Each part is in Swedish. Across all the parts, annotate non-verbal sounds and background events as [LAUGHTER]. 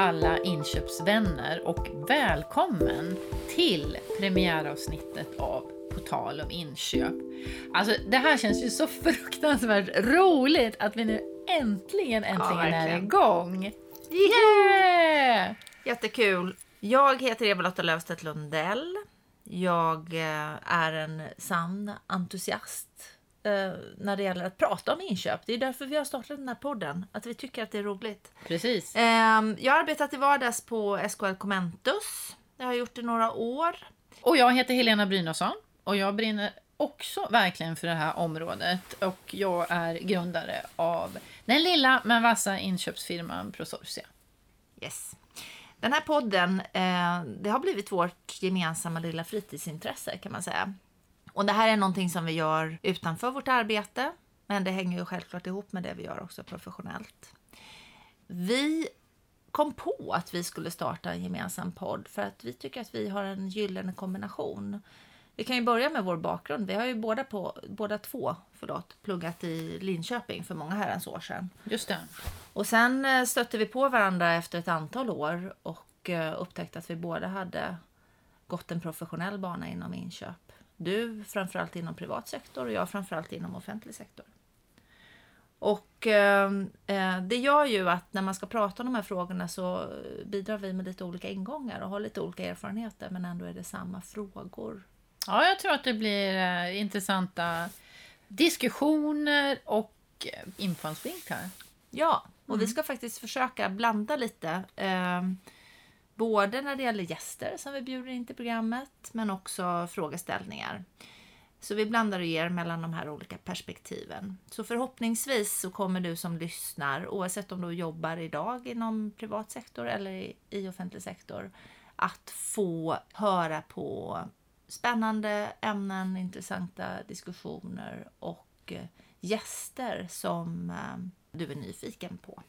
Alla inköpsvänner och välkommen till premiäravsnittet av På tal om inköp. Alltså det här känns ju så [LAUGHS] fruktansvärt roligt att vi nu äntligen, äntligen är verkligen. igång. Yeah! Jättekul. Jag heter Eva-Lotta Löfstedt Lundell. Jag eh, är en sann entusiast eh, när det gäller att prata om inköp. Det är därför vi har startat den här podden. Att vi tycker att det är roligt. Precis. Ehm, Jag har arbetat i vardags på SKL Commentus. Jag har gjort det några år. Och jag heter Helena Brynolfsson och jag brinner också verkligen för det här området och jag är grundare av den lilla men vassa inköpsfirman Prosorcia. Yes. Den här podden, eh, det har blivit vårt gemensamma lilla fritidsintresse kan man säga. Och det här är någonting som vi gör utanför vårt arbete, men det hänger ju självklart ihop med det vi gör också professionellt. Vi kom på att vi skulle starta en gemensam podd för att vi tycker att vi har en gyllene kombination. Vi kan ju börja med vår bakgrund. Vi har ju båda, på, båda två förlåt, pluggat i Linköping för många herrans år sedan. Just det. Och sen eh, stötte vi på varandra efter ett antal år och eh, upptäckte att vi båda hade gått en professionell bana inom inköp. Du framförallt inom privat sektor och jag framförallt inom offentlig sektor. Och eh, eh, det gör ju att när man ska prata om de här frågorna så bidrar vi med lite olika ingångar och har lite olika erfarenheter men ändå är det samma frågor. Ja, jag tror att det blir eh, intressanta diskussioner och eh, infallsvinklar. Ja, och vi ska faktiskt försöka blanda lite. Eh, både när det gäller gäster som vi bjuder in till programmet, men också frågeställningar. Så vi blandar och ger mellan de här olika perspektiven. Så förhoppningsvis så kommer du som lyssnar, oavsett om du jobbar idag inom privat sektor eller i, offentlig sektor, att få höra på spännande ämnen, intressanta diskussioner och eh, gäster som eh, du är nyfiken på.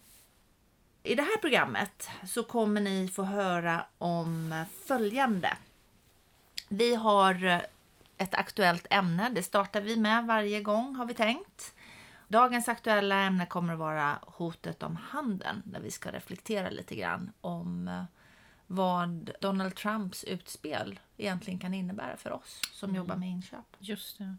I det här programmet så kommer ni få höra om följande. Vi har ett aktuellt ämne. Det startar vi med varje gång har vi tänkt. Dagens aktuella ämne kommer att vara hotet om handeln där vi ska reflektera lite grann om vad Donald Trumps utspel egentligen kan innebära för oss som jobbar med inköp. Just det.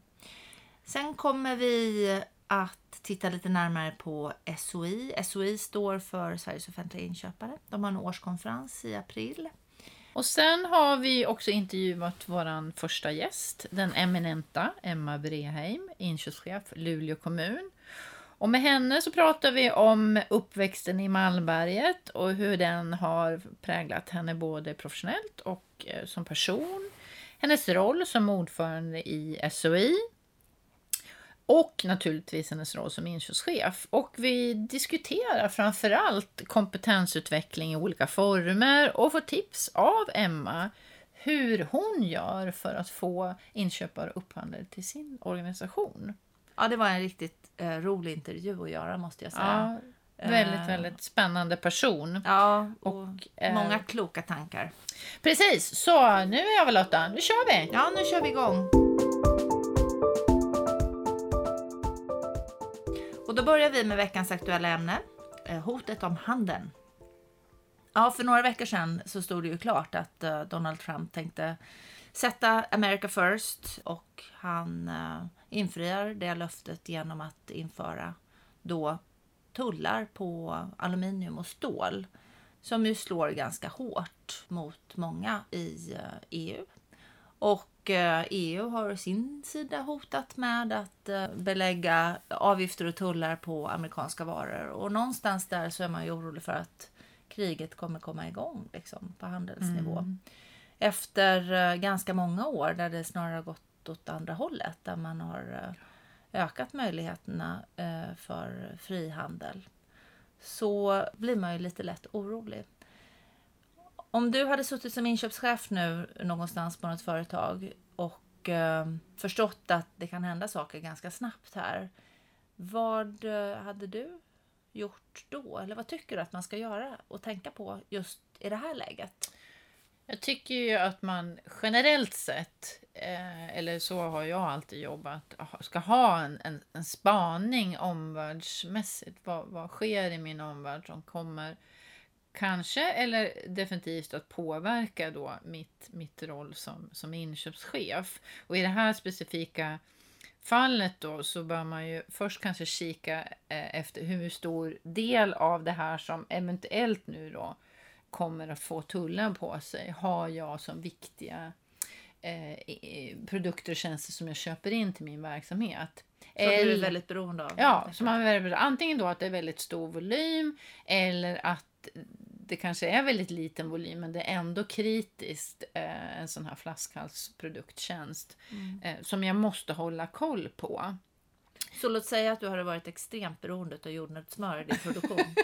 Sen kommer vi att titta lite närmare på SOI. SOI står för Sveriges offentliga inköpare. De har en årskonferens i april. Och sen har vi också intervjuat vår första gäst, den eminenta Emma Breheim, inköpschef Luleå kommun. Och med henne så pratar vi om uppväxten i Malmberget och hur den har präglat henne både professionellt och eh, som person. Hennes roll som ordförande i SOI. Och naturligtvis hennes roll som inköpschef. Och vi diskuterar framförallt kompetensutveckling i olika former och får tips av Emma hur hon gör för att få inköpare och upphandlare till sin organisation. Ja, det var en riktigt eh, rolig intervju att göra måste jag säga. Ja, väldigt, Eh. väldigt spännande person. Ja, och, Och, eh, många kloka tankar. Precis, så nu är jag väl Lotta, nu kör vi! Ja, nu kör vi igång. Och då börjar vi med veckans aktuella ämne, eh, hotet om handeln. Ja, för några veckor sedan så stod det ju klart att eh, Donald Trump tänkte sätta America first och han eh, infriar det löftet genom att införa då tullar på aluminium och stål som ju slår ganska hårt mot många i EU. Och EU har å sin sida hotat med att eh, belägga avgifter och tullar på amerikanska varor. Och någonstans där så är man ju orolig för att kriget kommer komma igång liksom, på handelsnivå. Efter eh, ganska många år där det snarare har gått åt andra hållet. Där man har eh, ökat möjligheterna eh, för frihandel. Så blir man ju lite lätt orolig. Om du hade suttit som inköpschef nu någonstans på något företag och eh, förstått att det kan hända saker ganska snabbt här. Vad eh, hade du gjort då? Eller vad tycker du att man ska göra och tänka på just i det här läget? Jag tycker ju att man generellt sett, eh, eller så har jag alltid jobbat, ska ha en, en, en spaning omvärldsmässigt. Vad, vad sker i min omvärld som kommer kanske eller definitivt att påverka då mitt, mitt roll som, som inköpschef. Och i det här specifika fallet då så bör man ju först kanske kika eh, efter hur stor del av det här som eventuellt nu då kommer att få tullen på sig har jag som viktiga eh, produkter och tjänster som jag köper in till min verksamhet. Som du är väldigt beroende av. Ja, som man är väldigt, antingen då att det är väldigt stor volym eller att det kanske är väldigt liten volym men det är ändå kritiskt eh, en sån här flaskhalsprodukttjänst mm. eh, som jag måste hålla koll på. Så låt säga att du hade varit extremt beroende av jordnötssmör i din produktion. [LAUGHS]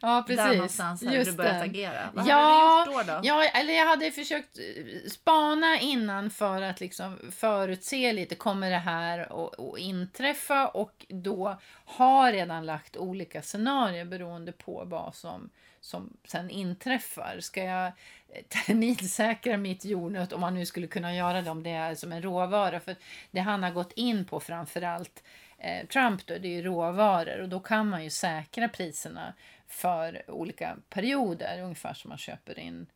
Ja, precis. Där någonstans hade Just du börjat det. agera. Vad ja, hade du gjort då, då? Ja, eller jag hade försökt eh, spana innan för att liksom förutse lite, kommer det här att inträffa? Och då har redan lagt olika scenarier beroende på vad som, som sen inträffar. Ska jag terminsäkra mitt jordnöt, om man nu skulle kunna göra det om det är som en råvara? För det han har gått in på framförallt eh, Trump då, det är ju råvaror och då kan man ju säkra priserna för olika perioder, ungefär som man köper in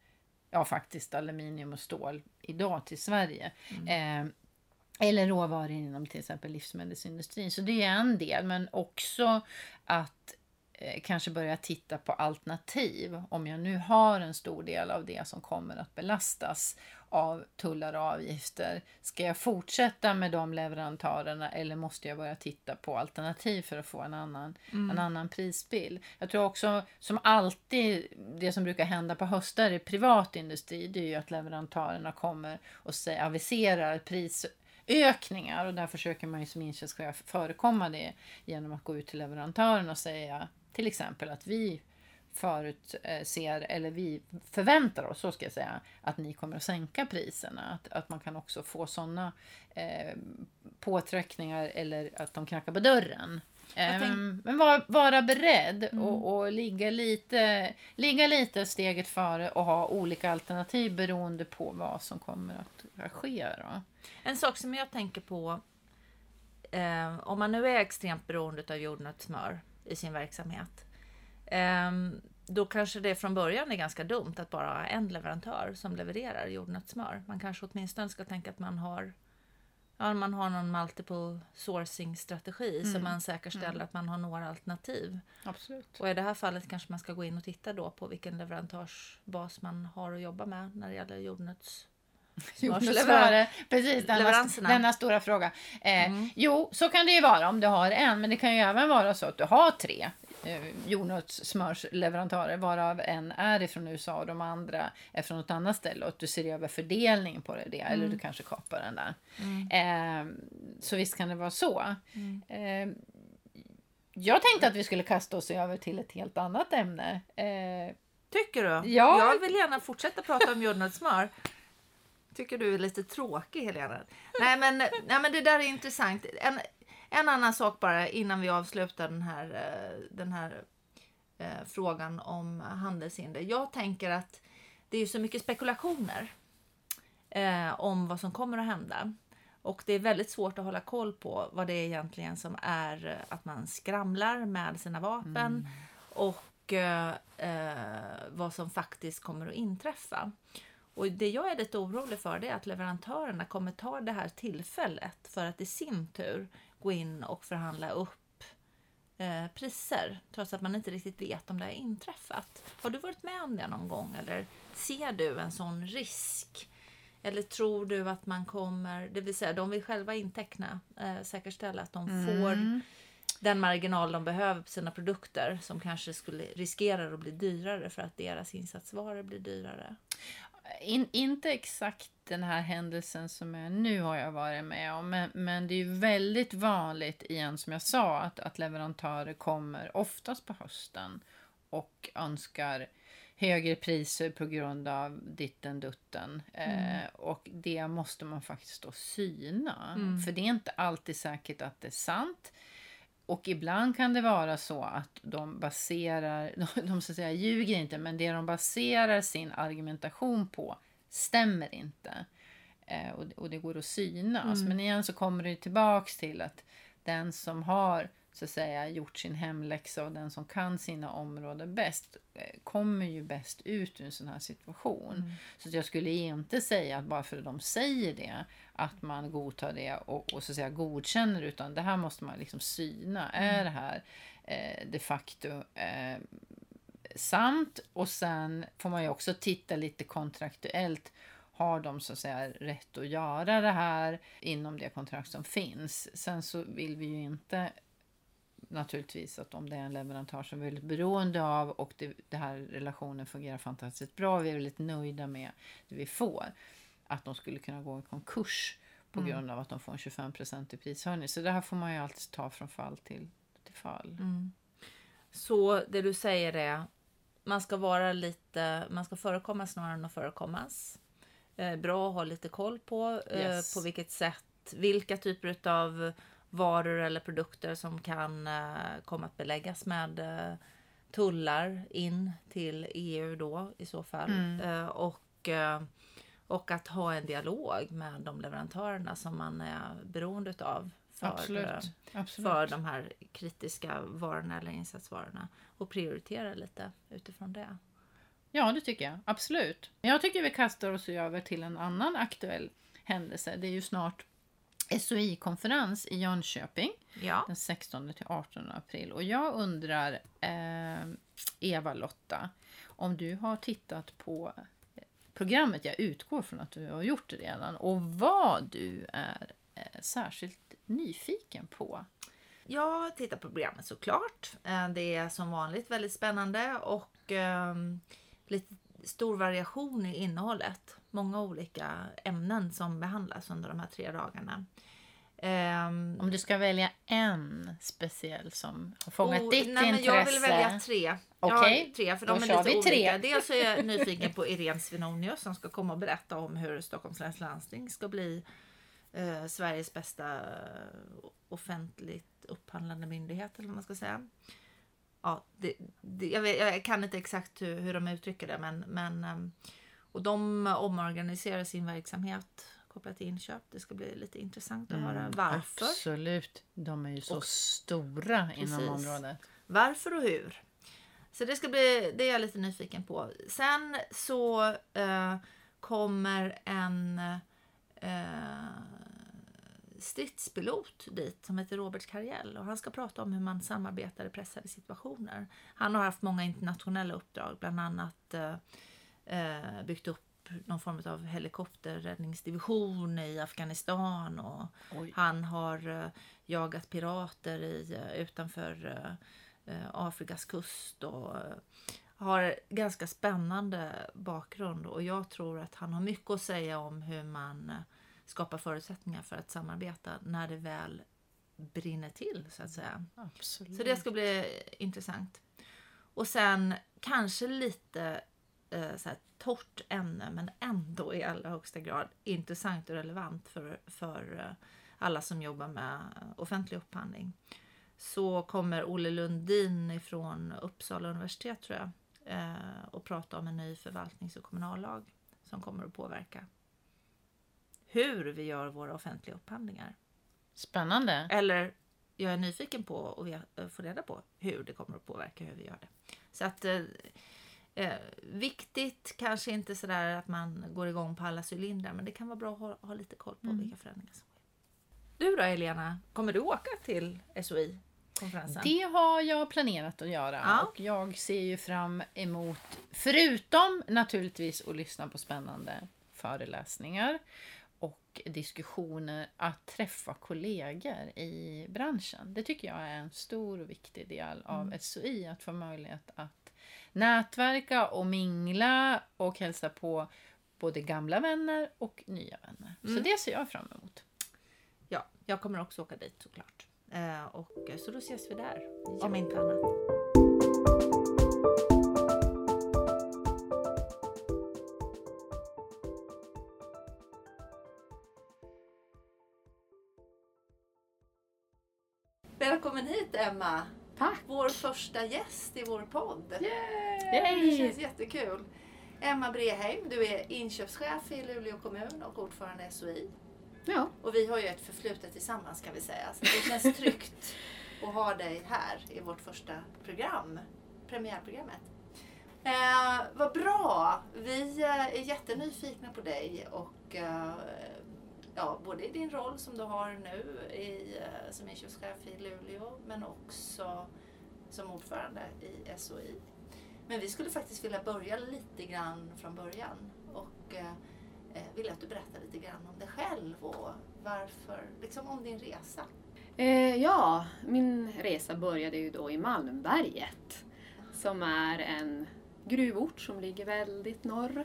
ja, faktiskt aluminium och stål idag till Sverige. Mm. Eh, eller råvaror inom till exempel livsmedelsindustrin. Så det är en del, men också att Eh, kanske börja titta på alternativ. Om jag nu har en stor del av det som kommer att belastas av tullar och avgifter. Ska jag fortsätta med de leverantörerna eller måste jag börja titta på alternativ för att få en annan, mm. en annan prisbild? Jag tror också, som alltid, det som brukar hända på höstar i privat industri, det är ju att leverantörerna kommer och säger, aviserar pris ökningar och där försöker man ju som inköpschef förekomma det genom att gå ut till leverantören och säga till exempel att vi förutser, eller vi förväntar oss, så ska jag säga, att ni kommer att sänka priserna. Att, att man kan också få sådana eh, påtryckningar eller att de knackar på dörren. Tänk... Um, men var, vara beredd mm. och, och, ligga, lite, ligga lite steget före och ha olika alternativ beroende på vad som kommer att ske. Då. En sak som jag tänker på, eh, om man nu är extremt beroende av jordnötssmör i sin verksamhet. Ehm, då kanske det från början är ganska dumt att bara ha en leverantör som levererar jordnötssmör. Man kanske åtminstone ska tänka att man har Ja, man har någon multiple sourcing strategi mm. så man säkerställer mm. att man har några alternativ. Absolut. Och i det här fallet kanske man ska gå in och titta då på vilken leverantörsbas man har att jobba med när det gäller jordnöts Lever Precis, denna, denna stora fråga. Eh, mm. Jo, så kan det ju vara om du har en, men det kan ju även vara så att du har tre eh, jordnötssmörsleverantörer varav en är ifrån USA och de andra är från något annat ställe och att du ser över fördelningen på det, mm. eller du kanske kapar den där. Mm. Eh, så visst kan det vara så. Eh, jag tänkte att vi skulle kasta oss över till ett helt annat ämne. Eh, Tycker du? Ja. Jag vill gärna fortsätta prata om jordnötssmör tycker du är lite tråkig Helena. Nej men, nej, men det där är intressant. En, en annan sak bara innan vi avslutar den här, eh, den här eh, frågan om handelshinder. Jag tänker att det är så mycket spekulationer eh, om vad som kommer att hända. Och det är väldigt svårt att hålla koll på vad det är egentligen som är eh, att man skramlar med sina vapen mm. och eh, vad som faktiskt kommer att inträffa. Och det jag är lite orolig för det är att leverantörerna kommer ta det här tillfället för att i sin tur gå in och förhandla upp eh, priser trots att man inte riktigt vet om det har inträffat. Har du varit med om det någon gång eller ser du en sån risk? Eller tror du att man kommer, det vill säga de vill själva inteckna, eh, säkerställa att de mm. får den marginal de behöver på sina produkter som kanske skulle riskera att bli dyrare för att deras insatsvaror blir dyrare. In, inte exakt den här händelsen som jag nu har jag varit med om, men, men det är ju väldigt vanligt igen som jag sa att, att leverantörer kommer oftast på hösten och önskar högre priser på grund av ditten dutten. Mm. Eh, och det måste man faktiskt då syna. Mm. För det är inte alltid säkert att det är sant. Och ibland kan det vara så att de baserar, [LAUGHS] de så att säga ljuger inte, men det de baserar sin argumentation på stämmer inte. Eh, och, och det går att synas. Mm. Men igen så kommer det tillbaks till att den som har så att säga gjort sin hemläxa och den som kan sina områden bäst eh, kommer ju bäst ut ur en sån här situation. Mm. Så att jag skulle inte säga att bara för att de säger det att man godtar det och, och så att säga godkänner utan det här måste man liksom syna. Är det här eh, de facto eh, sant? Och sen får man ju också titta lite kontraktuellt har de så att säga rätt att göra det här inom det kontrakt som finns. Sen så vill vi ju inte naturligtvis att om det är en leverantör som är väldigt beroende av och det, det här relationen fungerar fantastiskt bra, vi är väldigt nöjda med det vi får, att de skulle kunna gå i konkurs på Mm. grund av att de får en 25 i prishöjning. Så det här får man ju alltid ta från fall till, till fall. Mm. Så det du säger är man ska vara lite, man ska förekomma snarare än att förekommas. Eh, bra att ha lite koll på eh, Yes. på vilket sätt, vilka typer av varor eller produkter som kan eh, komma att beläggas med eh, tullar in till EU då i så fall. Mm. Eh, och, och att ha en dialog med de leverantörerna som man är beroende av. För, Absolut. Absolut. för de här kritiska varorna eller insatsvarorna och prioritera lite utifrån det. Ja, det tycker jag. Absolut. Jag tycker vi kastar oss över till en annan aktuell händelse. Det är ju snart SOI-konferens i Jönköping Ja. den 16 till 18 april. Och jag undrar, eh, Eva-Lotta, om du har tittat på programmet. Jag utgår från att du har gjort det redan. Och vad du är eh, särskilt nyfiken på. Jag tittar på programmet såklart. Eh, Det är som vanligt väldigt spännande och ehm, lite stor variation i innehållet. Många olika ämnen som behandlas under de här tre dagarna. Ehm, Om du ska välja en speciell som har fångat och- ditt nej, men intresse. Jag vill välja tre. Okej, Ja, tre för då de är kör lite vi tre. olika. Dels är jag nyfiken på Irene Svenonius som ska komma och berätta om hur Stockholms läns landsting ska bli eh, Sveriges bästa eh, offentligt upphandlande myndighet eller vad man ska säga. Ja, det, det, jag, vet, jag kan inte exakt hur, hur de uttrycker det men, men ehm, och de omorganiserar sin verksamhet kopplat till inköp. Det ska bli lite intressant att höra varför. Mm, Absolut. De är ju så Och- stora Precis. inom området. Varför och hur? Så det ska bli, det är jag lite nyfiken på. Sen så eh, kommer en eh, stridspilot dit som heter Robert Cariell och han ska prata om hur man samarbetar i pressade situationer. Han har haft många internationella uppdrag, bland annat eh, eh, byggt upp någon form av helikopterräddningsdivision i Afghanistan och Oj. han har eh, jagat pirater i, eh, utanför eh, eh, Afrikas kust och eh, har ganska spännande bakgrund och jag tror att han har mycket att säga om hur man skapar förutsättningar för att samarbeta när det väl brinner till så att säga. Absolut. Så det ska bli intressant. Och sen kanske lite eh, så här, torrt ämne men ändå i allra högsta grad intressant och relevant för, för eh, alla som jobbar med offentlig upphandling. Så kommer Olle Lundin ifrån Uppsala universitet tror jag eh, och prata om en ny förvaltnings och kommunallag som kommer att påverka hur vi gör våra offentliga upphandlingar. Spännande. Eller jag är nyfiken på att få reda på hur det kommer att påverka hur vi gör det. Så att eh, eh, viktigt kanske inte sådär att man går igång på alla cylindrar men det kan vara bra att ha, ha lite koll på Mm. vilka förändringar som sker. Du då Helena, kommer du åka till SOI-konferensen? Det har jag planerat att göra Ja. och jag ser ju fram emot, förutom naturligtvis att lyssna på spännande föreläsningar och diskussioner, att träffa kollegor i branschen. Det tycker jag är en stor och viktig del av Mm. SOI, att få möjlighet att nätverka och mingla och hälsa på både gamla vänner och nya vänner. Så Mm. det ser jag fram emot. Ja, jag kommer också åka dit såklart. Eh, och, så då ses vi där, om inte annat. Välkommen hit Emma! Vår första gäst i vår podd. Det Yay! känns jättekul. Emma Breheim, du är inköpschef i Luleå kommun och ordförande i SOI. Ja. Och vi har ju ett förflutet tillsammans kan vi säga. Så det känns [LAUGHS] tryggt att ha dig här i vårt första program, premiärprogrammet. Eh, vad bra! Vi eh, är jättenyfikna på dig och eh, ja, både i din roll som du har nu i, eh, som inköpschef i Luleå men också som ordförande i SOI. Men vi skulle faktiskt vilja börja lite grann från början och eh, eh vill att du berättar lite grann om dig själv och varför, liksom om din resa. Eh, ja, min resa började ju då i Malmberget som är en gruvort som ligger väldigt norr,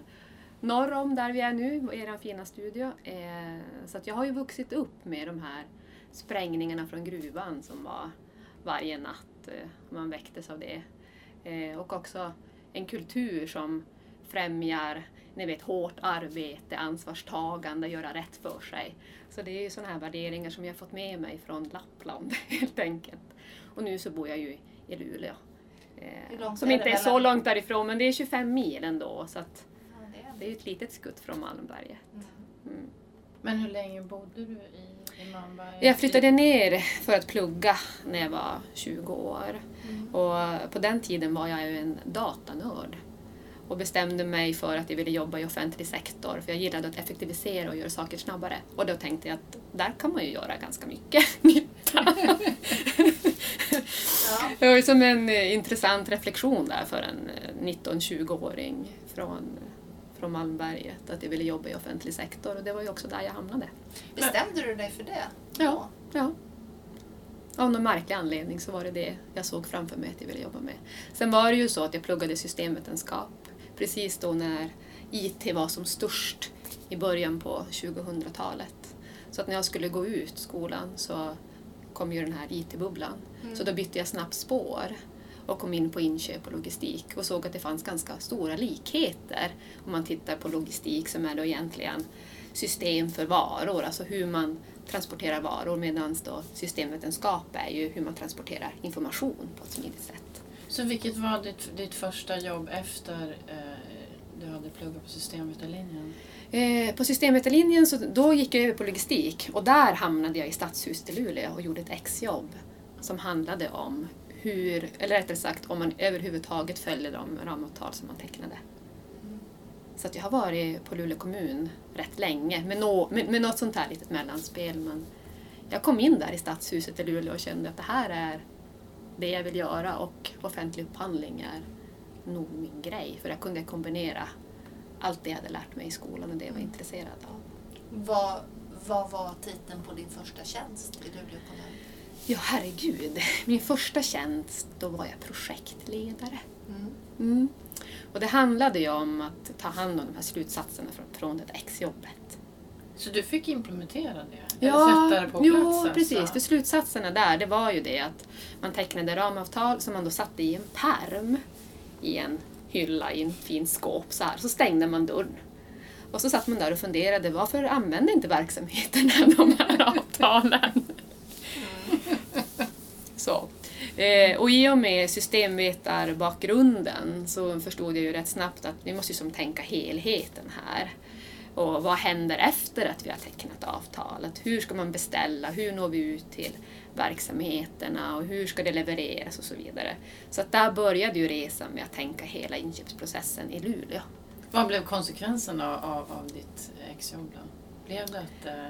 norr om där vi är nu, er fina studio. Eh, så att jag har ju vuxit upp med de här sprängningarna från gruvan som var varje natt. Eh, man väcktes av det. Eh, och också en kultur som främjar ni vet, hårt arbete, ansvarstagande, göra rätt för sig. Så det är ju sådana här värderingar som jag fått med mig från Lappland [LAUGHS] helt enkelt. Och nu så bor jag ju i Luleå. Eh, som inte är så långt därifrån, men det är 25 mil ändå. Så att ja, det, är... det är ju ett litet skutt från Malmberget. Mm. Mm. Men hur länge bodde du i, i Malmberget? Jag flyttade ner för att plugga när jag var 20 år. Mm. Och på den tiden var jag ju en datanörd och bestämde mig för att jag ville jobba i offentlig sektor för jag gillade att effektivisera och göra saker snabbare. Och då tänkte jag att där kan man ju göra ganska mycket [LAUGHS] nytta. [LAUGHS] ja. Det var som en intressant reflektion där för en 19-20-åring eh, från, från Malmberget att jag ville jobba i offentlig sektor och det var ju också där jag hamnade. Bestämde du dig för det? Ja. ja. Av någon märklig anledning så var det det jag såg framför mig att jag ville jobba med. Sen var det ju så att jag pluggade systemvetenskap precis då när IT var som störst i början på 2000-talet. Så att när jag skulle gå ut skolan så kom ju den här IT-bubblan. Mm. Så då bytte jag snabbt spår och kom in på inköp och logistik och såg att det fanns ganska stora likheter om man tittar på logistik som är då egentligen system för varor, alltså hur man transporterar varor medan systemvetenskap är ju hur man transporterar information på ett smidigt sätt. Så vilket var ditt, ditt första jobb efter eh, du hade pluggat på systemvetarlinjen? Eh, på systemvetarlinjen så då gick jag över på logistik och där hamnade jag i Stadshuset i Luleå och gjorde ett exjobb som handlade om hur, eller rättare sagt om man överhuvudtaget följde de ramavtal som man tecknade. Så att jag har varit på Luleå kommun rätt länge med, no, med, med något sånt här litet mellanspel. Men jag kom in där i Stadshuset i Luleå och kände att det här är det jag vill göra och offentlig upphandling är nog min grej för jag kunde kombinera allt det jag hade lärt mig i skolan och det jag var intresserad av. Vad, vad var titeln på din första tjänst i Luleå kommun? Ja, herregud. Min första tjänst, då var jag projektledare. Mm. Mm. Och det handlade ju om att ta hand om de här slutsatserna från, från det exjobbet. Så du fick implementera det? Ja, Eller sätta det på jo, plats? Alltså? precis. För slutsatserna där, det var ju det att man tecknade ramavtal som man då satte i en perm i en hylla i en fin skåp så här. Så stängde man dörren. Och så satt man där och funderade, varför använde inte verksamheterna [LAUGHS] de här [LAUGHS] avtalen? [LAUGHS] Så. Eh, och i och med systemvetarbakgrunden så förstod jag ju rätt snabbt att vi måste ju som tänka helheten här. Och vad händer efter att vi har tecknat avtalet? Hur ska man beställa? Hur når vi ut till verksamheterna och hur ska det levereras och så vidare. Så att där började ju resan med att tänka hela inköpsprocessen i Luleå. Vad blev konsekvenserna av, av ditt exjobb då? Blev det att eh,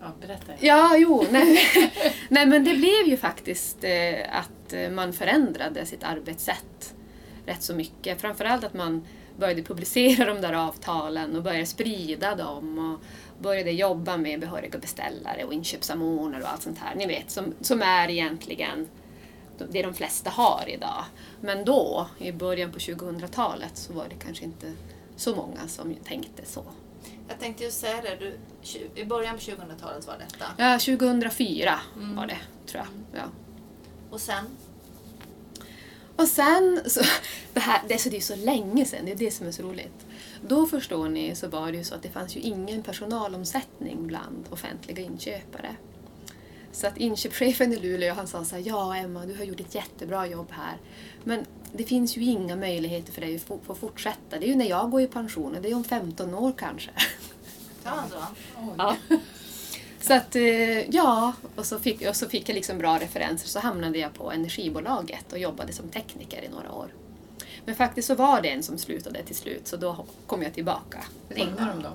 Ja, berätta. Ja, jo, nej. [LAUGHS] nej men det blev ju faktiskt eh, att eh, man förändrade sitt arbetssätt rätt så mycket. Framförallt att man började publicera [LAUGHS] de där avtalen och började sprida dem och började jobba med behöriga beställare och inköpssamordnare och allt sånt här. Ni vet, som, som är egentligen det de flesta har idag. Men då, i början på 2000-talet, så var det kanske inte så många som tänkte så. Jag tänkte ju säga det, du, i början på 2000-talet var detta? Ja, 2004 mm. var det, tror jag. Ja. Och sen? Och sen, så, [LAUGHS] det, här, det, är så, det är så länge sedan, det är det som är så roligt. Då förstår ni så var det ju så att det fanns ju ingen personalomsättning bland offentliga inköpare. Så att inköpschefen i Luleå han sa så här, ja Emma du har gjort ett jättebra jobb här. Men det finns ju inga möjligheter för dig att få fortsätta. Det är ju när jag går i pension, det är om 15 år kanske. [LAUGHS] Ja, så. Ja. Så att, eh, ja, och så fick, och så fick jag liksom bra referenser. Så hamnade jag på energibolaget och jobbade som tekniker i några år. Men faktiskt så var det en som slutade till slut, så då kom jag tillbaka. Ringde de då?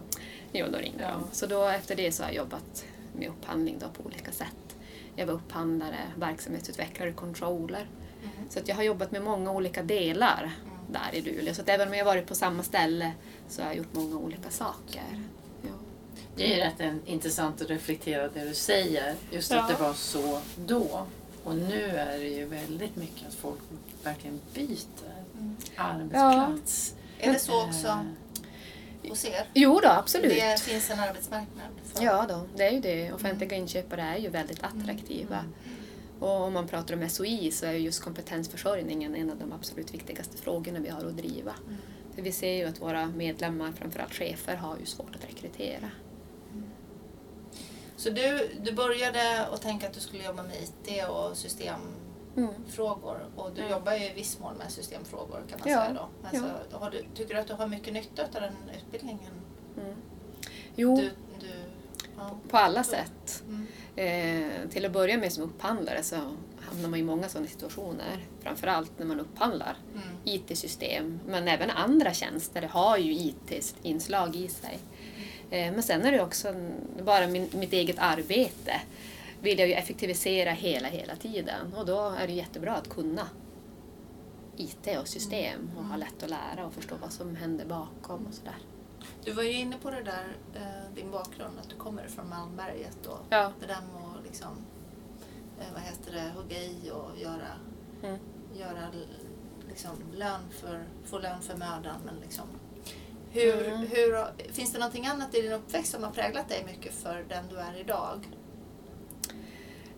Jo, då ringde Ja. de. Så då, efter det så har jag jobbat med upphandling då på olika sätt. Jag var upphandlare, verksamhetsutvecklare, controller. Så att jag har jobbat med många olika delar där i Luleå. Så att även om jag varit på samma ställe så har jag gjort många olika saker. Ja. Det är rätt en- intressant att reflektera det du säger. Just att Ja. det var så då. Och nu är det ju väldigt mycket att folk verkligen byter arbetsplats. Är det så också Eh, hos er? Jo då, absolut. Det finns en arbetsmarknad? för- Ja då, det är ju det. Offentliga inköpare är ju väldigt attraktiva. Och om man pratar om SOI så är ju just kompetensförsörjningen en av de absolut viktigaste frågorna vi har att driva. För vi ser ju att våra medlemmar, framförallt chefer, har ju svårt att rekrytera. Så du, du började att tänka att du skulle jobba med IT och systemfrågor och du Ja. jobbar ju i viss mån med systemfrågor kan man Ja, säga då. Alltså, har du, tycker du att du har mycket nytta av den utbildningen? Jo, Du, du, ja. på alla sätt. Mm. Eh, till att börja med som upphandlare så hamnar man i många sådana situationer. Framförallt när man upphandlar Mm. IT-system, men även andra tjänster har ju IT-inslag i sig. Eh, men sen är det också bara min, mitt eget arbete vill jag ju effektivisera hela, hela tiden och då är det jättebra att kunna IT och system och ha lätt att lära och förstå vad som händer bakom och sådär. Du var ju inne på det där, eh, din bakgrund, att du kommer från Malmberget och Ja. det där med att liksom, eh, vad heter det, hugga i och göra, Mm. göra liksom, lön för, få lön för mödan. Men liksom, hur, Mm. hur, finns det någonting annat i din uppväxt som har präglat dig mycket för den du är idag?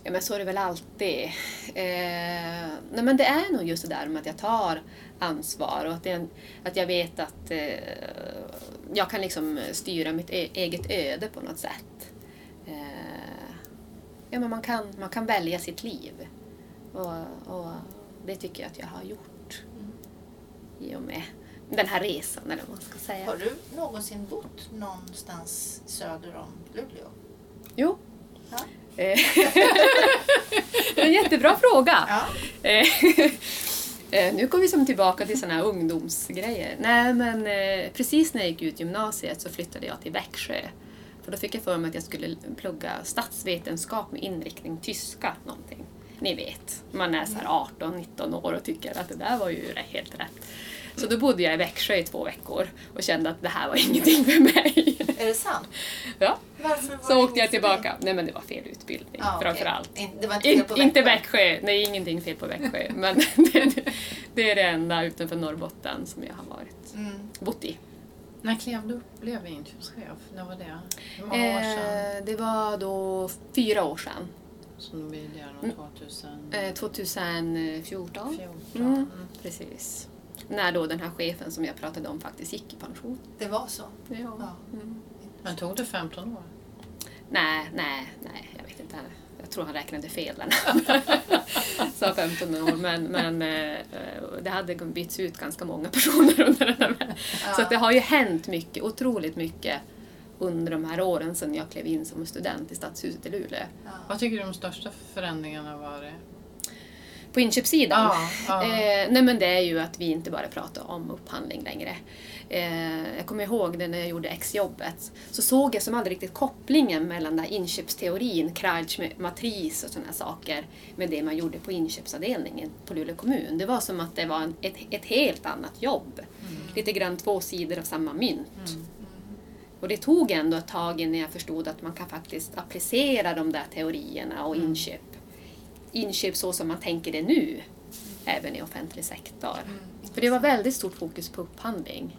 Ja, men så är det väl alltid. Eh, nej, men det är nog just det där med att jag tar ansvar och att, det, att jag vet att eh, jag kan liksom styra mitt e- eget öde på något sätt. Eh, ja, men man, kan, man kan välja sitt liv. Och, och det tycker jag att jag har gjort i och med den här resan, eller vad man ska säga. Har du någonsin bott någonstans söder om Luleå? Jo. Ja. [LAUGHS] Det är en jättebra fråga. Ja. [LAUGHS] Eh, nu kommer vi som tillbaka till såna här ungdomsgrejer. Nej, men eh, precis när jag gick ut gymnasiet så flyttade jag till Växjö. För då fick jag för mig att jag skulle plugga statsvetenskap med inriktning tyska någonting. Ni vet, man är så här 18-19 år och tycker att det där var ju helt rätt. Så då bodde jag i Växjö i två veckor och kände att det här var [LAUGHS] ingenting för mig. Är det sant? Ja. Varför Så det åkte jag tillbaka. Nej men det var fel utbildning Ja, okej. framförallt. Det var inte fel In, på inte Växjö. Nej ingenting fel på Växjö. [LAUGHS] men [LAUGHS] det, det är det enda utanför Norrbotten som jag har varit, Mm. bott i. När klev du upp blev inköpschef? När var det? Hur många år sedan? Eh, det var då fyra år sedan. Som vi gör år 2014? Eh, 2014. Mm. Mm. Precis. När då den här chefen som jag pratade om faktiskt gick i pension. Det var så? Ja. Ja. Mm. Men tog det 15 år? Nej, nej, nej, jag vet inte. Jag tror han räknade fel där [LAUGHS] sa 15 år. Men, men eh, det hade bytts ut ganska många personer under den här Så att det har ju hänt mycket, otroligt mycket under de här åren sedan jag klev in som student i Stadshuset i Luleå. Ja. Vad tycker du de största förändringarna var det? På inköpssidan? Ja, ja. Eh, nej men det är ju att vi inte bara pratar om upphandling längre. Eh, jag kommer ihåg det när jag gjorde exjobbet. Så såg jag som aldrig riktigt kopplingen mellan den här inköpsteorin, Kralj matris och sådana saker med det man gjorde på inköpsavdelningen på Luleå kommun. Det var som att det var en, ett, ett helt annat jobb. Lite grann två sidor av samma mynt. Och det tog ändå ett tag innan jag förstod att man kan faktiskt applicera de där teorierna och inköp, inköp så som man tänker det nu, även i offentlig sektor. För det var väldigt stort fokus på upphandling.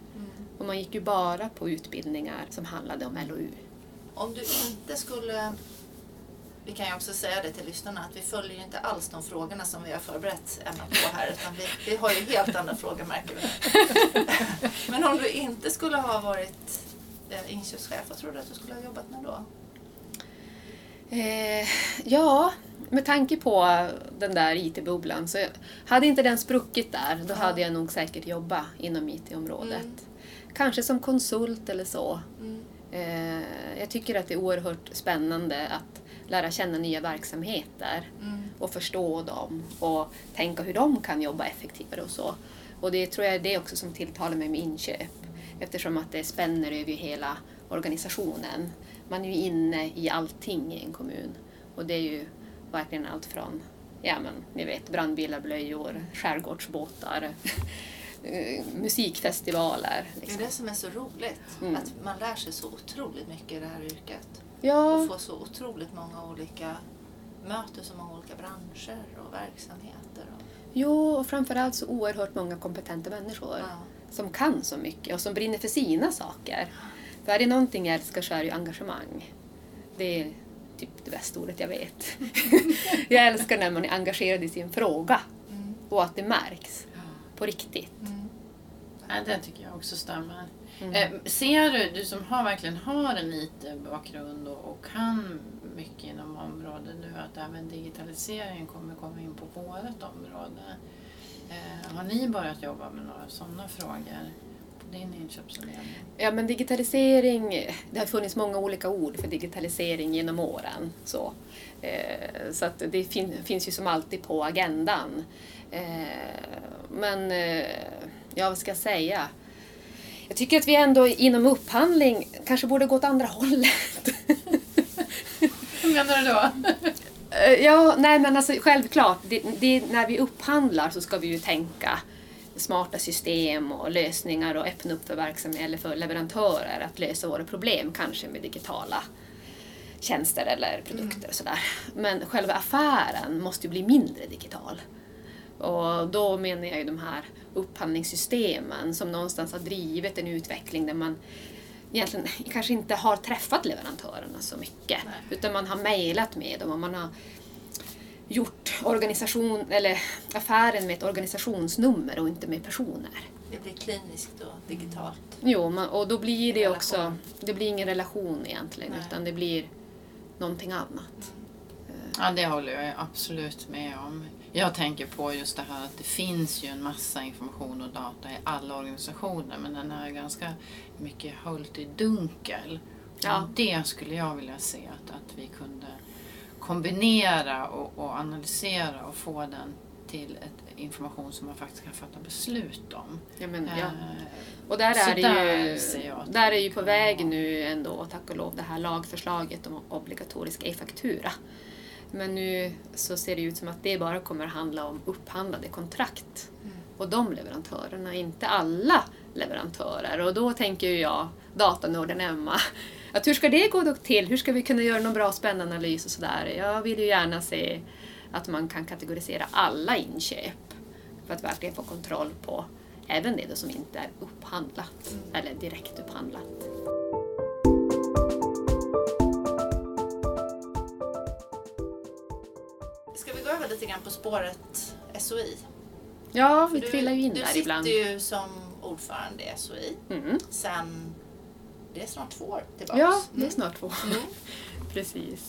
Och man gick ju bara på utbildningar som handlade om LOU. Om du inte skulle... Vi kan ju också säga det till lyssnarna att vi följer inte alls de frågorna som vi har förberett Emma på här. Utan vi, vi har ju helt andra frågor märker vi. [LAUGHS] Men om du inte skulle ha varit eh, inköpschef, vad tror du att du skulle ha jobbat med då? Eh, ja, med tanke på den där IT-bubblan så hade inte den spruckit där, då Ja. hade jag nog säkert jobbat inom IT-området. Mm. Kanske som konsult eller så. Mm. Eh, jag tycker att det är oerhört spännande att lära känna nya verksamheter Mm. och förstå dem och tänka hur de kan jobba effektivare och så. Och det tror jag är det också som tilltalar mig med inköp eftersom att det spänner över hela organisationen. Man är ju inne i allting i en kommun och det är ju verkligen allt från ja, men, ni vet, brandbilar, blöjor, skärgårdsbåtar, [LAUGHS] eh, musikfestivaler. Det är Liksom. det som är så roligt. Mm. Att man lär sig så otroligt mycket i det här yrket. Ja, Och får så otroligt många olika, möter så många olika branscher och verksamheter. Och, jo, och framförallt så oerhört många kompetenta människor. ja. som kan så mycket och som brinner för sina saker. För är det någonting jag älskar så är det ju engagemang. Det är typ det bästa ordet jag vet. [LAUGHS] jag älskar när man är engagerad i sin fråga Mm. och att det märks på riktigt. Mm. Ja, det tycker jag också stämmer. Mm. Eh, ser du, du som har, verkligen har en IT-bakgrund och, och kan mycket inom området nu, att även digitalisering kommer komma in på vårt område. Eh, har ni börjat jobba med några sådana frågor din inköpsavdelning? Ja, men digitalisering, det har funnits många olika ord för digitalisering genom åren. Så, eh, så att det fin- finns ju som alltid på agendan. Eh, men, eh, ja vad ska jag säga? Jag tycker att vi ändå inom upphandling kanske borde gå åt andra hållet. [LAUGHS] Hur menar du då? Eh, Ja, nej men alltså självklart, det, det, när vi upphandlar så ska vi ju tänka smarta system och lösningar och öppna upp för verksamhet eller för leverantörer att lösa våra problem, kanske med digitala tjänster eller produkter och sådär. Men själva affären måste ju bli mindre digital. Och då menar jag ju de här upphandlingssystemen som någonstans har drivit en utveckling där man egentligen kanske inte har träffat leverantörerna så mycket. Nej. Utan man har mejlat med dem och man har gjort organisation, eller affären med ett organisationsnummer och inte med personer. Det blir kliniskt och digitalt. Jo, och då blir det Relation. också, det blir ingen relation egentligen Nej. utan det blir någonting annat. Ja, det håller jag absolut med om. Jag tänker på just det här att det finns ju en massa information och data i alla organisationer men den är ganska mycket höljt i dunkel. Ja. Och Det skulle jag vilja se att, att vi kunde kombinera och, och analysera och få den till ett information som man faktiskt kan fatta beslut om. Ja, men, ja. Eh, Och där är det ju, där är ju på väg nu ändå, tack och lov, det här lagförslaget om obligatorisk e-faktura. Men nu så ser det ut som att det bara kommer att handla om upphandlade kontrakt. Och de leverantörerna, inte alla leverantörer. Och då tänker jag, datanörden Emma, att hur ska det gå då till? Hur ska vi kunna göra någon bra spännande analys och sådär? Jag vill ju gärna se att man kan kategorisera alla inköp för att verkligen få kontroll på även det som inte är upphandlat eller direkt upphandlat. Ska vi gå över lite grann på spåret SOI? Ja, vi Du- trillar ju in du där sitter ibland. ju som ordförande i SOI Mm. sen, det är snart två år tillbaks. Ja, det är Mm. snart två. Mm. [LAUGHS] Precis.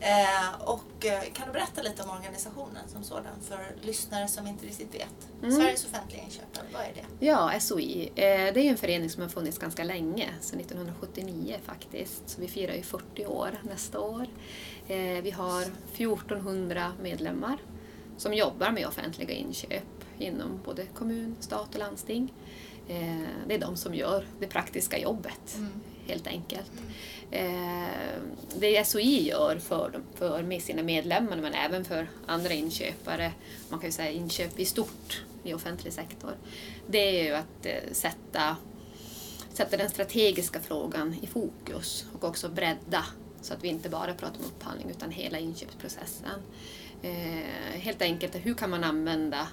Eh, och eh, kan du berätta lite om organisationen som sådan för lyssnare som inte riktigt vet? Mm. Sveriges offentliga inköpare, vad är det? Ja, SOI. Eh, det är en förening som har funnits ganska länge, sedan 1979 faktiskt. Så vi firar ju 40 år nästa år. Eh, vi har 1400 medlemmar som jobbar med offentliga inköp inom både kommun, stat och landsting. Eh, det är de som gör det praktiska jobbet, Mm. helt enkelt. Eh, det SOI gör för, dem- för med sina medlemmar men även för andra inköpare, man kan ju säga inköp i stort i offentlig sektor, det är ju att eh, sätta, sätta den strategiska frågan i fokus och också bredda så att vi inte bara pratar om upphandling utan hela inköpsprocessen. Helt enkelt, hur kan man använda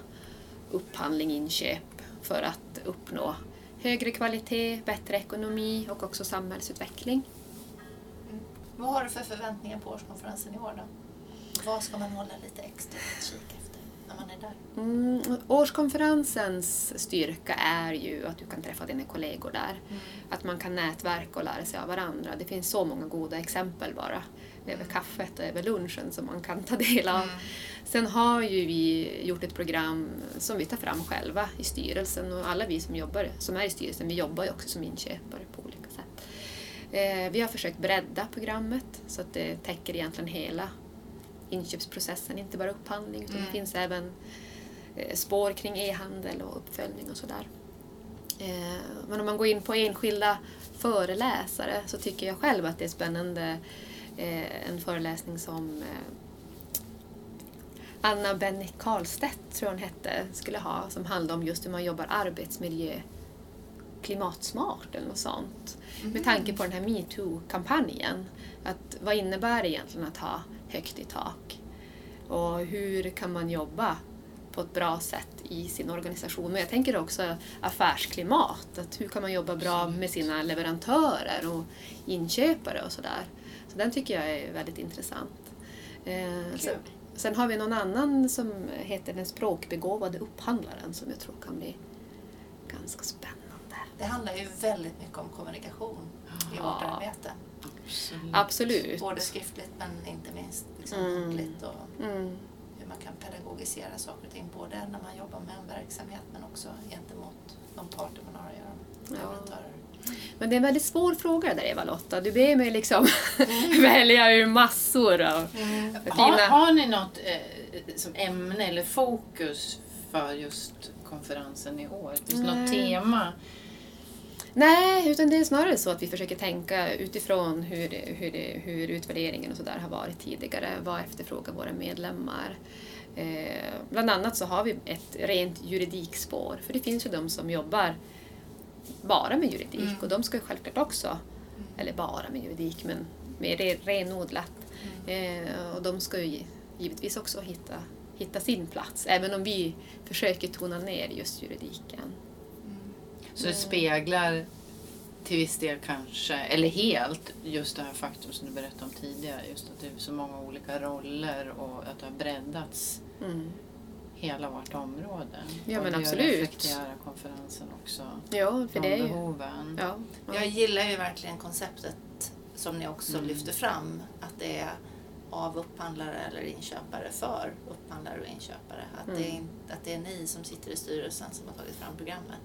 upphandling, inköp för att uppnå högre kvalitet, bättre ekonomi och också samhällsutveckling. Vad har du för förväntningar på årskonferensen i år då? Vad ska man hålla lite extra utkik efter när man är där? Mm, årskonferensens styrka är ju att du kan träffa dina kollegor där. Att man kan nätverka och lära sig av varandra. Det finns så många goda exempel bara över kaffet och över lunchen som man kan ta del av. Sen har ju vi gjort ett program som vi tar fram själva i styrelsen och alla vi som jobbar, som är i styrelsen, vi jobbar ju också som inköpare på olika sätt. Eh, vi har försökt bredda programmet så att det täcker egentligen hela inköpsprocessen, inte bara upphandling utan Mm. det finns även eh, spår kring e-handel och uppföljning och sådär. Eh, Men om man går in på enskilda föreläsare så tycker jag själv att det är spännande en föreläsning som Anna Bennick Karlstedt, tror hon hette, skulle ha som handlar om just hur man jobbar arbetsmiljö klimatsmart eller något sånt. Med tanke på den här metoo-kampanjen. Att vad innebär det egentligen att ha högt i tak? Och hur kan man jobba på ett bra sätt i sin organisation? Men jag tänker också affärsklimat. Att hur kan man jobba bra med sina leverantörer och inköpare och sådär. Så den tycker jag är väldigt intressant. Eh, sen, har vi någon annan som heter Den språkbegåvade upphandlaren som jag tror kan bli ganska spännande. Det handlar ju väldigt mycket om kommunikation i Ja. vårt arbete. Absolut. Absolut. Både skriftligt men inte minst liksom Mm. muntligt och Mm. hur man kan pedagogisera saker och ting. Både när man jobbar med en verksamhet men också gentemot de parter man har att göra med. Ja. Men det är en väldigt svår fråga där Eva-Lotta. Du ber mig liksom [LAUGHS] välja ur massor av Har, fina... har ni något eh, som ämne eller fokus för just konferensen i år? Finns det något tema? Nej, utan det är snarare så att vi försöker tänka utifrån hur, hur, hur utvärderingen och sådär har varit tidigare. Vad efterfrågar våra medlemmar? Eh, bland annat så har vi ett rent juridikspår, för det finns ju de som jobbar bara med juridik Mm. och de ska ju självklart också, eller bara med juridik, men mer re- renodlat. Eh, och de ska ju gi- givetvis också hitta, hitta sin plats, även om vi försöker tona ner just juridiken. Så det speglar till viss del kanske, eller helt, just det här faktum som du berättade om tidigare. Just att det är så många olika roller och att det har breddats Mm. Hela vårt område. Ja, och men det absolut. reflekterar konferensen också. Ja, för det är behoven. Ja, ja. Jag gillar ju verkligen konceptet som ni också Mm. lyfter fram. Att det är av upphandlare eller inköpare för upphandlare och inköpare. Att, det, är, Mm. att det är ni som sitter i styrelsen som har tagit fram programmet.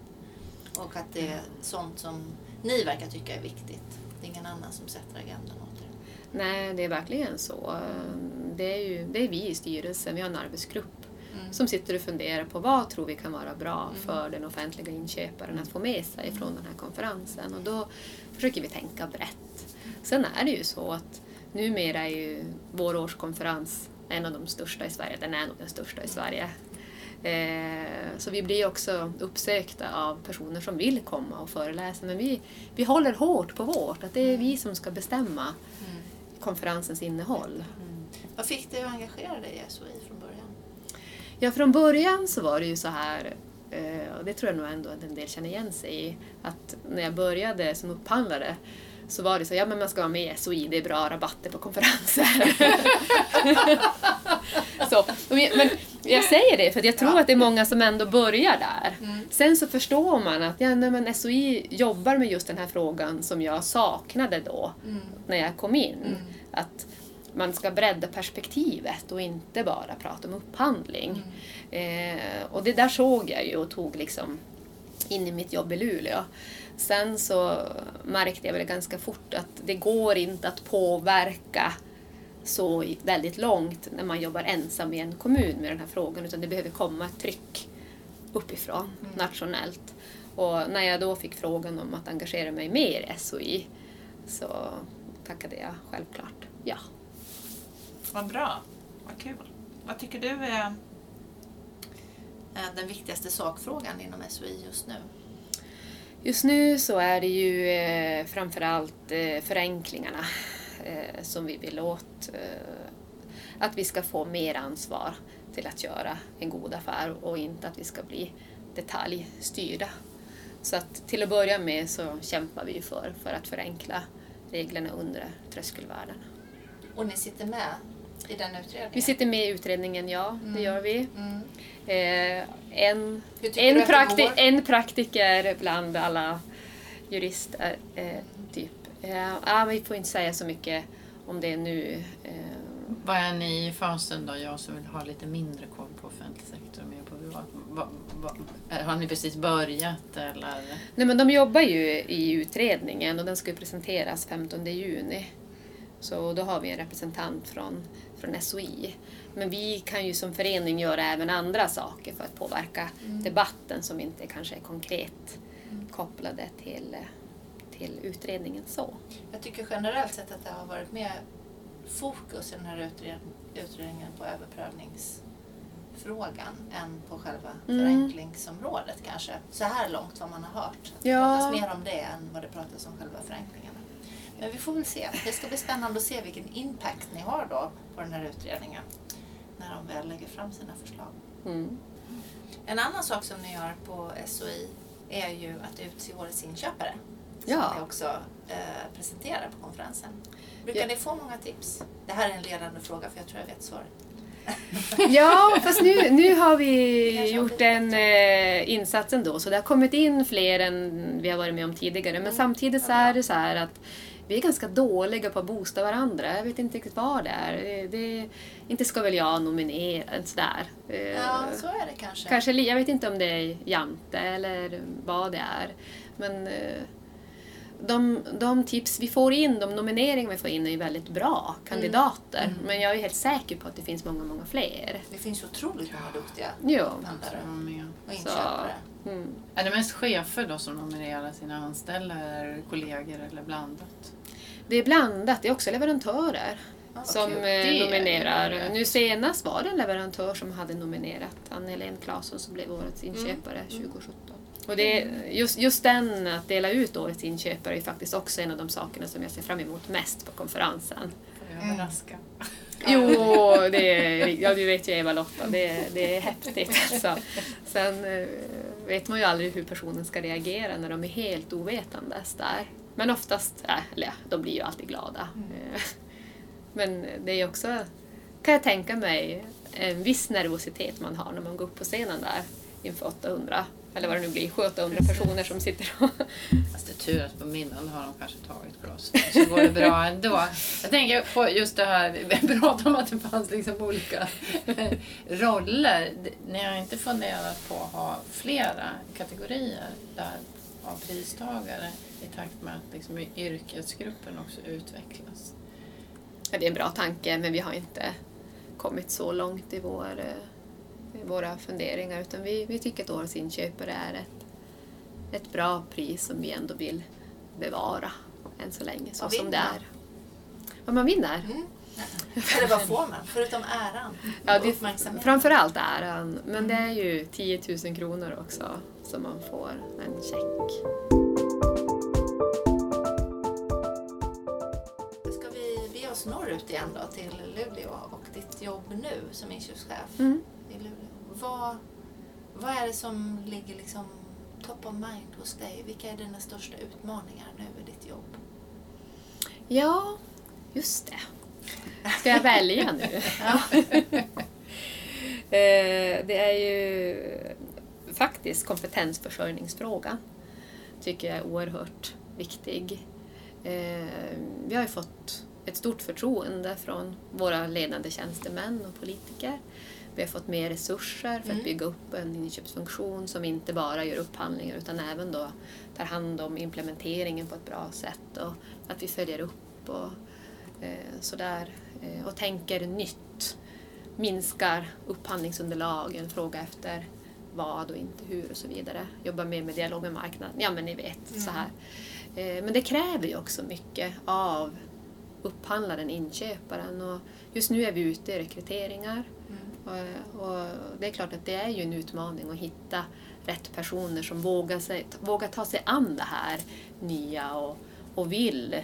Och att det är sånt som ni verkar tycka är viktigt. Det är ingen annan som sätter agendan åt er. Nej, det är verkligen så. Det är, ju, det är vi i styrelsen, vi har en arbetsgrupp Mm. som sitter och funderar på vad tror vi kan vara bra för den offentliga inköparen att få med sig från den här konferensen. Och då försöker vi tänka brett. Sen är det ju så att numera är ju vår årskonferens en av de största i Sverige. Den är nog den största i Sverige. Eh, Så vi blir också uppsökta av personer som vill komma och föreläsa. Men vi, vi håller hårt på vårt, att det är vi som ska bestämma Mm. konferensens innehåll. Vad fick dig att engagera dig i SOI? Ja, från början så var det ju så här, eh, och det tror jag nog ändå att en del känner igen sig i, att när jag började som upphandlare så var det så, ja men man ska vara med i SOI, det är bra rabatter på konferenser. [LAUGHS] så, men jag säger det för jag tror att det är många som ändå börjar där. Sen så förstår man att ja, nej, men SOI jobbar med just den här frågan som jag saknade då när jag kom in. Att man ska bredda perspektivet och inte bara prata om upphandling. Eh, och det där såg jag ju och tog liksom in i mitt jobb i Luleå. Sen så märkte jag väl ganska fort att det går inte att påverka så väldigt långt när man jobbar ensam i en kommun med den här frågan utan det behöver komma ett tryck uppifrån, nationellt. Och när jag då fick frågan om att engagera mig mer i SOI så tackade jag självklart ja. Vad bra. Vad kul. Vad tycker du är... Eh, Den viktigaste sakfrågan inom SOI just nu? Just nu så är det ju eh, framförallt eh, förenklingarna eh, som vi vill åt. Att vi ska få mer ansvar till att göra en god affär och inte att vi ska bli detaljstyrda. Så att till att börja med så kämpar vi för, för att förenkla reglerna under tröskelvärden. Och ni sitter med i den utredningen? Vi sitter med i utredningen, ja, det gör vi. Mm. Eh, en, en, prakti en praktiker bland alla jurister, eh, typ. Eh, ja, vi får inte säga så mycket om det nu. Eh, Vad är ni i fasen då, jag som vill ha lite mindre koll på offentlig sektor och mer på privat? Va- har ni precis börjat eller? Nej, men de jobbar ju i utredningen och den ska ju presenteras 15 juni. Så då har vi en representant från, från SOI. Men vi kan ju som förening göra även andra saker för att påverka debatten som inte kanske är konkret kopplade till, till utredningen så. Jag tycker generellt sett att det har varit mer fokus i den här utred- utredningen på överprövningsfrågan än på själva Mm. förenklingsområdet kanske. Så här långt vad man har hört. Det Ja. pratas mer om det än vad det pratas om själva förenklingarna. Men vi får väl se. Det ska bli spännande att se vilken impact ni har då på den här utredningen när de väl lägger fram sina förslag. Mm. En annan sak som ni gör på SOI är ju att utse årets inköpare. Som Ja. ni också eh, presenterar på konferensen. Brukar Ja. ni få många tips? Det här är en ledande fråga för jag tror jag vet svaret. [LAUGHS] Ja, fast nu, nu har vi gjort en eh, insats ändå, så det har kommit in fler än vi har varit med om tidigare. Men samtidigt så är det så här att vi är ganska dåliga på att boosta varandra. Jag vet inte riktigt vad det är. Det, det, inte ska väl jag nominera, sådär. Eh, Ja, så är det kanske. Kanske, jag vet inte om det är jante eller vad det är. Men eh, de, de tips vi får in, de nomineringar vi får in är ju väldigt bra kandidater. Mm. Men jag är helt säker på att det finns många, många fler. Det finns otroligt många duktiga Jo. upphandlare och Så- inköpare. Mm. Är det mest chefer då som nominerar sina anställda eller kollegor eller blandat? Det är blandat, det är också leverantörer vad som kul. eh, är nominerar. Nu senast var det en leverantör som hade nominerat Ann-Helén Claesson som blev årets inköpare 2017. Och det, just, just den, att dela ut årets inköpare, är faktiskt också en av de sakerna som jag ser fram emot mest på konferensen. Överraska? Jo, det är, ja, du vet ju Eva-Lotta, det, det är häftigt [LAUGHS] alltså. Sen eh, vet man ju aldrig hur personen ska reagera när de är helt ovetandes där. Men oftast, äh, eller ja, de blir ju alltid glada. Eh, [LAUGHS] Men det är också, kan jag tänka mig, en viss nervositet man har när man går upp på scenen där inför 800, eller vad det nu blir, 700-800 personer som sitter och... [LAUGHS] Fast det är tur att på middagen har de kanske tagit glas. Så går det bra ändå. Jag tänker på just det här, vi pratade om att det fanns liksom olika [LAUGHS] roller. Ni har inte funderat på att ha flera kategorier där av pristagare i takt med att liksom yrkesgruppen också utvecklas? Ja, det är en bra tanke, men vi har inte kommit så långt i, vår, eh, i våra funderingar. Utan vi, vi tycker att årets inköpare är ett, ett bra pris som vi ändå vill bevara än så länge, så som det är. Vad man vinner? Mm. Eller vad får man? Förutom äran Ja, det, uppmärksamhet. framförallt äran, men det är ju 10 000 kronor också som man får en check. Oss norrut igen då till Luleå och ditt jobb nu som inköpschef Mm. i Luleå. Vad, vad är det som ligger liksom top of mind hos dig? Vilka är dina största utmaningar nu i ditt jobb? Ja, just det. Ska jag välja nu? [LAUGHS] [LAUGHS] Eh, det är ju faktiskt kompetensförsörjningsfrågan. Tycker jag är oerhört viktig. Eh, Vi har ju fått ett stort förtroende från våra ledande tjänstemän och politiker. Vi har fått mer resurser för att Mm. bygga upp en inköpsfunktion som inte bara gör upphandlingar utan även då tar hand om implementeringen på ett bra sätt och att vi följer upp och eh, sådär eh, och tänker nytt. Minskar upphandlingsunderlagen, fråga efter vad och inte hur och så vidare. Jobbar mer med dialog med marknaden. Ja men ni vet, så här. Eh, men det kräver ju också mycket av upphandlaren, inköparen och just nu är vi ute i rekryteringar och, och det är klart att det är ju en utmaning att hitta rätt personer som vågar, sig, vågar ta sig an det här nya och, och vill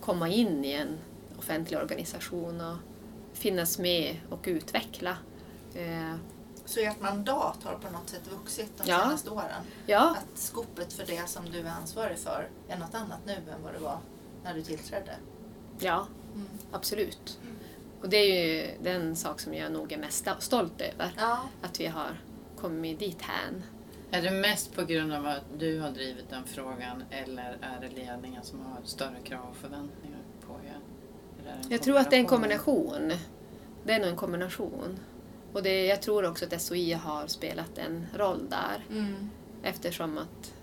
komma in i en offentlig organisation och finnas med och utveckla. Eh, Så ert mandat har på något sätt vuxit de Ja. senaste åren? ja, Att skopet för det som du är ansvarig för är något annat nu än vad det var när du tillträdde? Ja, Mm. absolut. Och det är ju den sak som jag nog är mest stolt över. Ja. Att vi har kommit dit hän. Är det mest på grund av att du har drivit den frågan eller är det ledningen som har större krav och förväntningar på er? Jag tror att det är en kombination. Det är nog en kombination. Och det, jag tror också att SOI har spelat en roll där Mm. eftersom att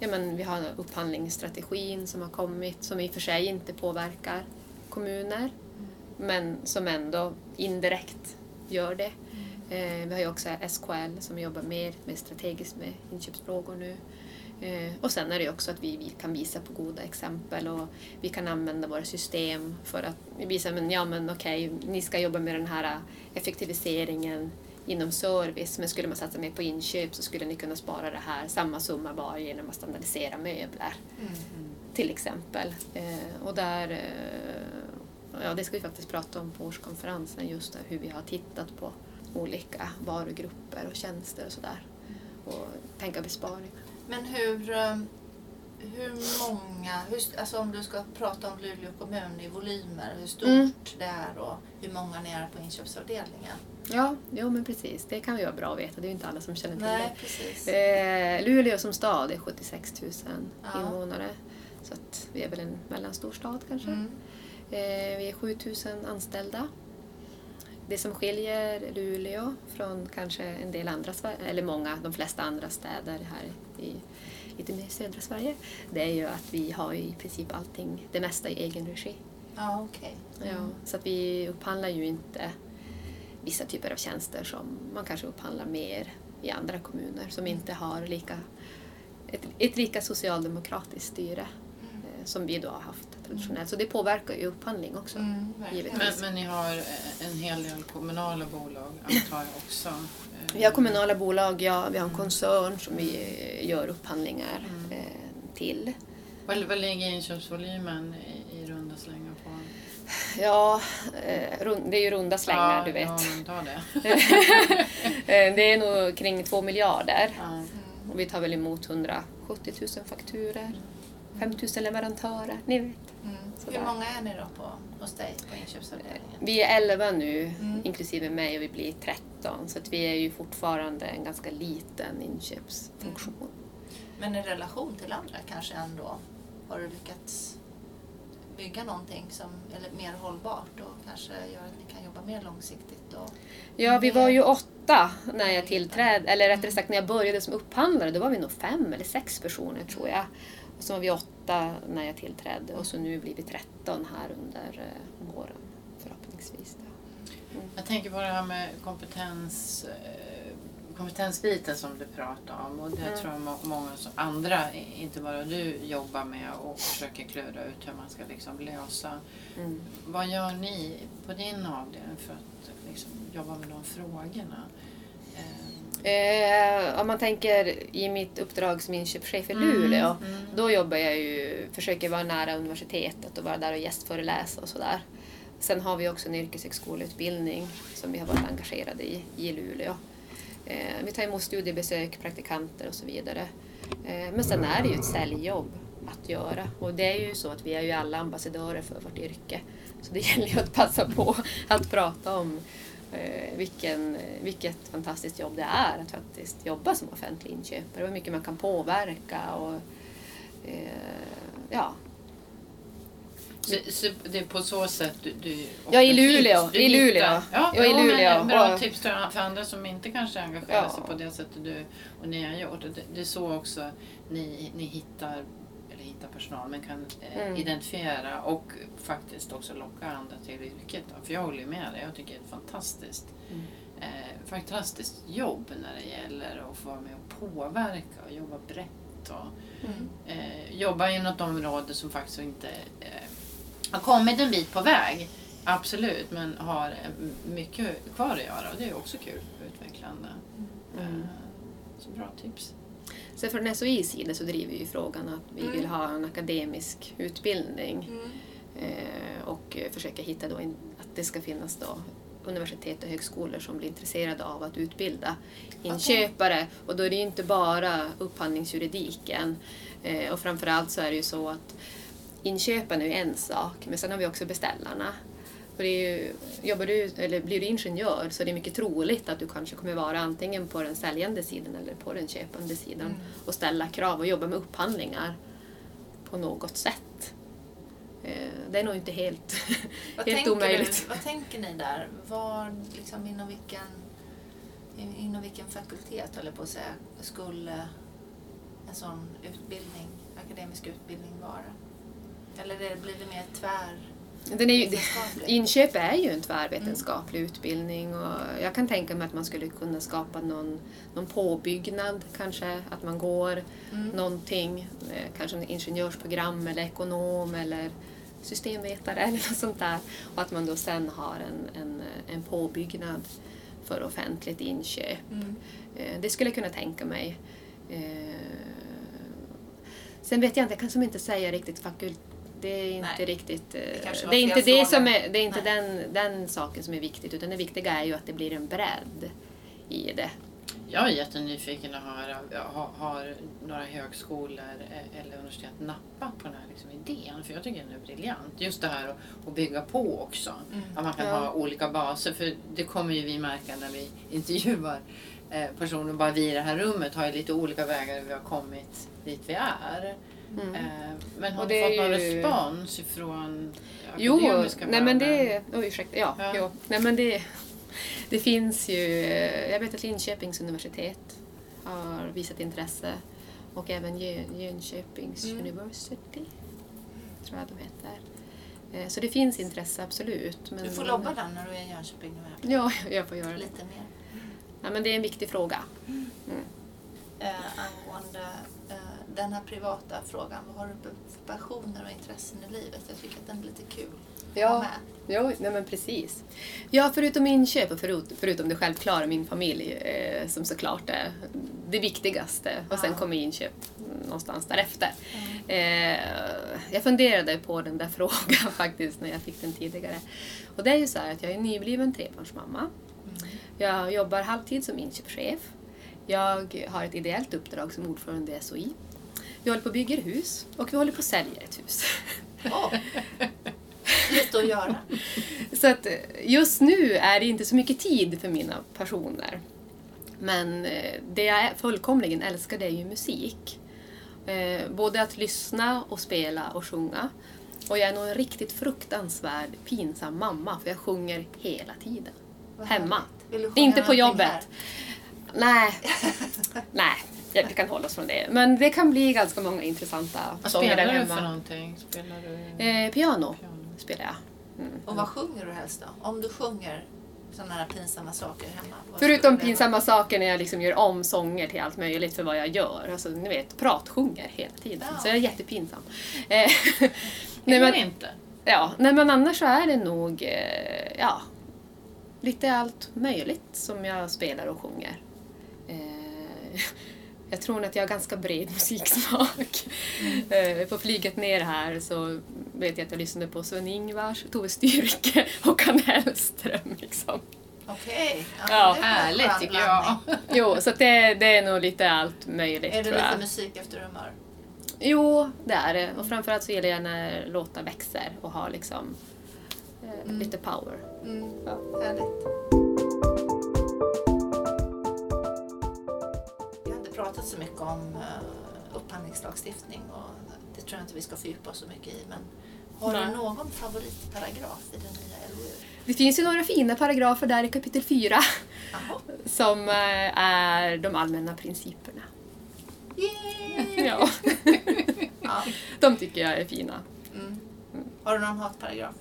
ja, men vi har upphandlingsstrategin som har kommit som i och för sig inte påverkar kommuner men som ändå indirekt gör det. Eh, vi har ju också SKL som jobbar mer med strategiskt med inköpsfrågor nu. Eh, och sen är det ju också att vi, vi kan visa på goda exempel och vi kan använda våra system för att visa men ja men okej, ni ska jobba med den här effektiviseringen inom service men skulle man satsa mer på inköp så skulle ni kunna spara det här samma summa bara genom att standardisera möbler till exempel. Eh, och där, eh, ja det ska vi faktiskt prata om på årskonferensen just där, hur vi har tittat på olika varugrupper och tjänster och sådär och tänka besparingar. Men hur, eh, hur många, hur, alltså om du ska prata om Luleå kommun i volymer, hur stort Mm. det är och hur många ni är på inköpsavdelningen? Ja, jo men precis. Det kan ju vara bra att veta. Det är ju inte alla som känner till det. Nej, precis. Eh, Luleå som stad är 76 000 Ja. invånare. Så att vi är väl en mellanstor stad kanske. Mm. Eh, vi är 7 000 anställda. Det som skiljer Luleå från kanske en del andra, eller många, de flesta andra städer här i lite mer södra Sverige, det är ju att vi har i princip allting, det mesta i egen regi. Ja, okej. Ja, så att vi upphandlar ju inte vissa typer av tjänster som man kanske upphandlar mer i andra kommuner som inte har lika, ett, ett lika socialdemokratiskt styre eh, som vi då har haft traditionellt. Så det påverkar ju upphandling också. Mm. Men, men ni har eh, en hel del kommunala bolag antar jag också? Eh, Vi har kommunala bolag, ja, vi har en koncern som vi eh, gör upphandlingar eh, till. Vad, vad ligger inköpsvolymen i, i runda slängar? Ja, eh, det är ju runda slängar ja, du vet. Ja, det. [LAUGHS] Eh, det är nog kring två miljarder. Ja. Och vi tar väl emot 170 000 fakturer, 5 000 leverantörer, ni vet. Mm. Hur många är ni då på, hos dig på inköpsavdelningen? Vi är 11 nu, Mm. inklusive mig, och vi blir 13. Så att vi är ju fortfarande en ganska liten inköpsfunktion. Men i relation till andra kanske ändå har du lyckats bygga någonting som är mer hållbart och kanske gör att ni kan jobba mer långsiktigt? Och... Ja, vi var ju åtta när jag tillträdde, eller rättare sagt när jag började som upphandlare, då var vi nog fem eller sex personer tror jag. Och så var vi åtta när jag tillträdde och så nu blir vi 13 här under eh, våren förhoppningsvis. Då. Jag tänker på det här med kompetens, eh, kompetensbiten som du pratar om. Och det Mm. tror jag må- många andra, inte bara du, jobbar med och försöker klura ut hur man ska liksom lösa. Mm. Vad gör ni på din avdelning för att liksom jobba med de frågorna? Eh, Eh, om man tänker i mitt uppdrag som inköpschef i Luleå, mm. då jobbar jag ju, försöker vara nära universitetet och vara där och gästföreläsa och sådär. Sen har vi också en yrkeshögskoleutbildning som vi har varit engagerade i, i Luleå. Eh, vi tar emot studiebesök, praktikanter och så vidare. Eh, men sen är det ju ett säljjobb att göra och det är ju så att vi är ju alla ambassadörer för vårt yrke. Så det [LAUGHS] gäller ju att passa på att prata om eh, vilken, vilket fantastiskt jobb det är att faktiskt jobba som offentlig inköpare och hur mycket man kan påverka. Och, eh, ja. Så, så det är på så sätt du... du Ja, i Luleå. I hittar- Luleå. Ja, Ja, i ja, men Luleå. Bra Och- tips för andra som inte kanske engagerar Ja. sig på det sättet du och ni har gjort. Det, det är så också ni, ni hittar, eller hittar personal, men kan eh, Mm. identifiera och faktiskt också locka andra till yrket. För jag håller med dig, jag tycker det är ett fantastiskt Mm. eh, fantastiskt jobb när det gäller att få vara med och påverka och jobba brett. Och, Mm. eh, jobba i något område som faktiskt inte eh, har kommit en bit på väg. Absolut, men har mycket kvar att göra och det är också kul och utvecklande. Mm. Eh, så bra tips. Sen från SOIs sida så driver vi ju frågan att vi Mm. vill ha en akademisk utbildning Mm. eh, och försöka hitta då att det ska finnas då universitet och högskolor som blir intresserade av att utbilda inköpare. Och då är det ju inte bara upphandlingsjuridiken. Eh, och framförallt så är det ju så att inköpen är en sak, men sen har vi också beställarna. Och det är ju, jobbar du, eller blir du ingenjör så är det mycket troligt att du kanske kommer vara antingen på den säljande sidan eller på den köpande sidan Mm. och ställa krav och jobba med upphandlingar på något sätt. Eh, Det är nog inte helt, Vad, helt tänker omöjligt. Du, vad tänker ni där? Var, liksom, inom vilken inom vilken fakultet, höll på att säga, skulle en sån utbildning, akademisk utbildning vara? Eller det- blir det mer tvär... Den är ju, inköp är ju en tvärvetenskaplig utbildning och jag kan tänka mig att man skulle kunna skapa någon, någon påbyggnad kanske, att man går Mm. någonting, eh, kanske en ingenjörsprogram eller ekonom eller systemvetare [LAUGHS] eller något sånt där och att man då sen har en, en, en påbyggnad för offentligt inköp. Mm. Eh, Det skulle jag kunna tänka mig. Eh, Sen vet jag inte, jag kan som inte säga riktigt fakult... Det är inte Nej. riktigt... eh, kanske var Det är inte, det som är, det är inte Nej. den, den saken som är viktigt utan det viktiga är ju att det blir en bredd i det. Jag är jättenyfiken att höra, har, har några högskolor eh, eller universitet nappat på den här liksom idén? För jag tycker den är briljant. Just det här att, att bygga på också. Mm. Att man kan Ja. ha olika baser. För det kommer ju vi märka när vi [LAUGHS] intervjuar eh, personer. Bara vi i det här rummet har ju lite olika vägar hur vi har kommit dit vi är. Mm. Eh, Men har Och du fått någon ju- respons ifrån Jo, akademiska nej men det... Oj, ursäkta. Ja, Ja. Jo, nej men det... Det finns ju... eh, Jag vet att Linköpings universitet har visat intresse och även Jö- Jönköpings Mm. University, tror jag de heter. Eh, Så det finns intresse, absolut. Men Du får lobba den när du är i Jönköping nu. Ja, [LAUGHS] jag får göra det. Lite mer. Ja, men det är en viktig fråga. Eh, angående eh, den här privata frågan. Vad har du för passioner och intressen i livet? Jag tycker att den är lite kul. Ja, jo, nej men precis. Ja, förutom inköp och förut, förutom det självklara, min familj, eh, som såklart är det viktigaste. Och sen kommer inköp någonstans därefter. Eh, jag funderade på den där [LAUGHS] frågan faktiskt när jag fick den tidigare. Och det är ju så här att jag är nybliven trebarnsmamma. Mm. Jag jobbar halvtid som inköpschef. Jag har ett ideellt uppdrag som ordförande i SOI. Vi håller på och bygger hus och vi håller på och säljer ett hus. Åh, lite att göra. [LAUGHS] Så att eh, just nu är det inte så mycket tid för mina passioner. Men eh, det jag fullkomligen älskar det är ju musik. Eh, Både att lyssna och spela och sjunga. Och jag är nog en riktigt fruktansvärd pinsam mamma för jag sjunger hela tiden. Hemma. Inte på jobbet. här? Nej, [LAUGHS] nej, ja, vi kan hålla oss från det. Men det kan bli ganska många intressanta Vad sånger spelar där du hemma. för någonting? Spelar du Eh, piano piano? spelar jag. Mm. Och vad sjunger du helst då? Om du sjunger sådana här pinsamma saker hemma. vad Förutom pinsamma saker när jag liksom gör om sånger till allt möjligt för vad jag gör. Alltså, ni vet, pratsjunger hela tiden. Ja. Så jag är jättepinsam. Eh, [LAUGHS] nej, men, inte. ja, nej, men annars så är det nog eh, ja, lite allt möjligt som jag spelar och sjunger. Eh, jag tror att jag har ganska bred [LAUGHS] musiksmak. Eh, på flyget ner här så vet jag att jag lyssnade på Sven-Ingvars, Tove Styrke och Håkan Hellström. Liksom. Okej. Ja, det var en Härligt tycker jag. Jo, så det, det är nog lite allt möjligt Är det tror lite jag. musik efter humör? Jo, det är det. Och framförallt så gillar jag när låtar växer och har liksom eh, Mm. lite power. Mm. Ja. Härligt. Pratat så mycket om uh, upphandlingslagstiftning och det tror jag inte vi ska fördjupa oss så mycket i. Men har Nej. du någon favoritparagraf i den nya LOU? Det finns ju några fina paragrafer där i kapitel 4 Jaha. [LAUGHS] som eh, är de allmänna principerna. Yay! Ja, [LAUGHS] Ja. de tycker jag är fina. Mm. Har du någon hatparagraf?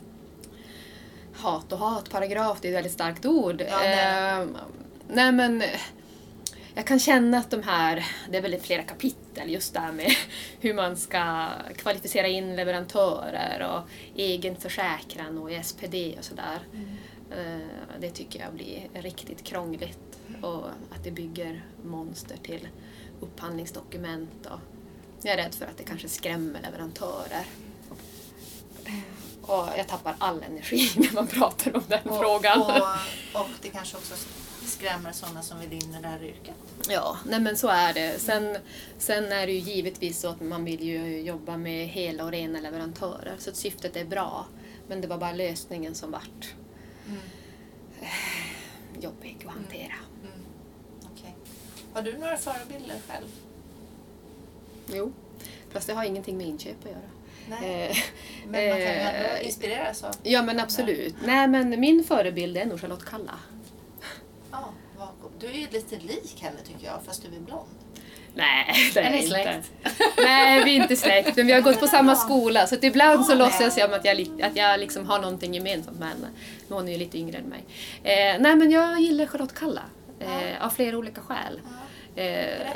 Hat och hatparagraf, det är ett väldigt starkt ord. Ja, är Eh, nej men eh, jag kan känna att de här, det är väl flera kapitel just där med [LAUGHS] hur man ska kvalificera in leverantörer och egen försäkran och SPD och sådär. Eh, Det tycker jag blir riktigt krångligt och att det bygger monster till upphandlingsdokument. Och jag är rädd för att det kanske skrämmer leverantörer. Och jag tappar all energi [LAUGHS] när man pratar om den Och, frågan. Och, och det kanske också skrämmer sådana som vill in i det här yrket. Ja, nej men så är det. Sen, sen är det ju givetvis så att man vill ju jobba med hela och rena leverantörer. Så att syftet är bra. Men det var bara lösningen som vart Mm. jobbig att hantera. Mm. Okej. Har du några förebilder själv? Jo, fast det har ingenting med inköp att göra. Nej. Eh, Men man kan ju eh, inspireras av... Ja men absolut. Nej men min förebild är nog Charlotte Kalla. Du är ju lite lik henne tycker jag, fast du är blond. Nej, [LAUGHS] det är Är inte. släkt? [LAUGHS] Nej, vi är inte släkt, men vi har gått på samma skola. Så att ibland så Ja, låtsas jag att jag, att jag liksom har någonting gemensamt med henne. Men hon är ju lite yngre än mig. Eh, nej, men jag gillar Charlotte Kalla. Eh, av flera olika skäl. Ja, Eh,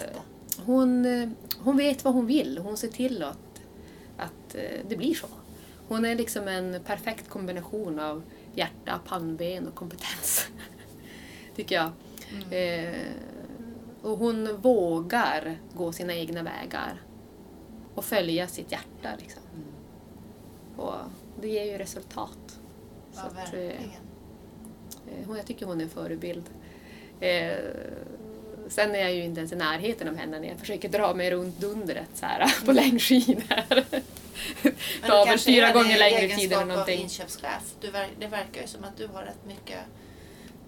hon, eh, hon vet vad hon vill. Hon ser till att, att eh, det blir så. Hon är liksom en perfekt kombination av hjärta, pannben och kompetens. [LAUGHS] Tycker jag. Eh, och hon vågar gå sina egna vägar. Och följa sitt hjärta. Liksom. Och det ger ju resultat. Ja, Så att, eh. Eh, Jag tycker hon är en förebild. Eh, sen är jag ju inte ens i närheten av henne när jag försöker dra mig runt dundret så här, på längdskidor. Men tar väl kanske fyra är gånger längre egenskap tid eller av någonting. inköpschef. Du det verkar ju som att du har rätt mycket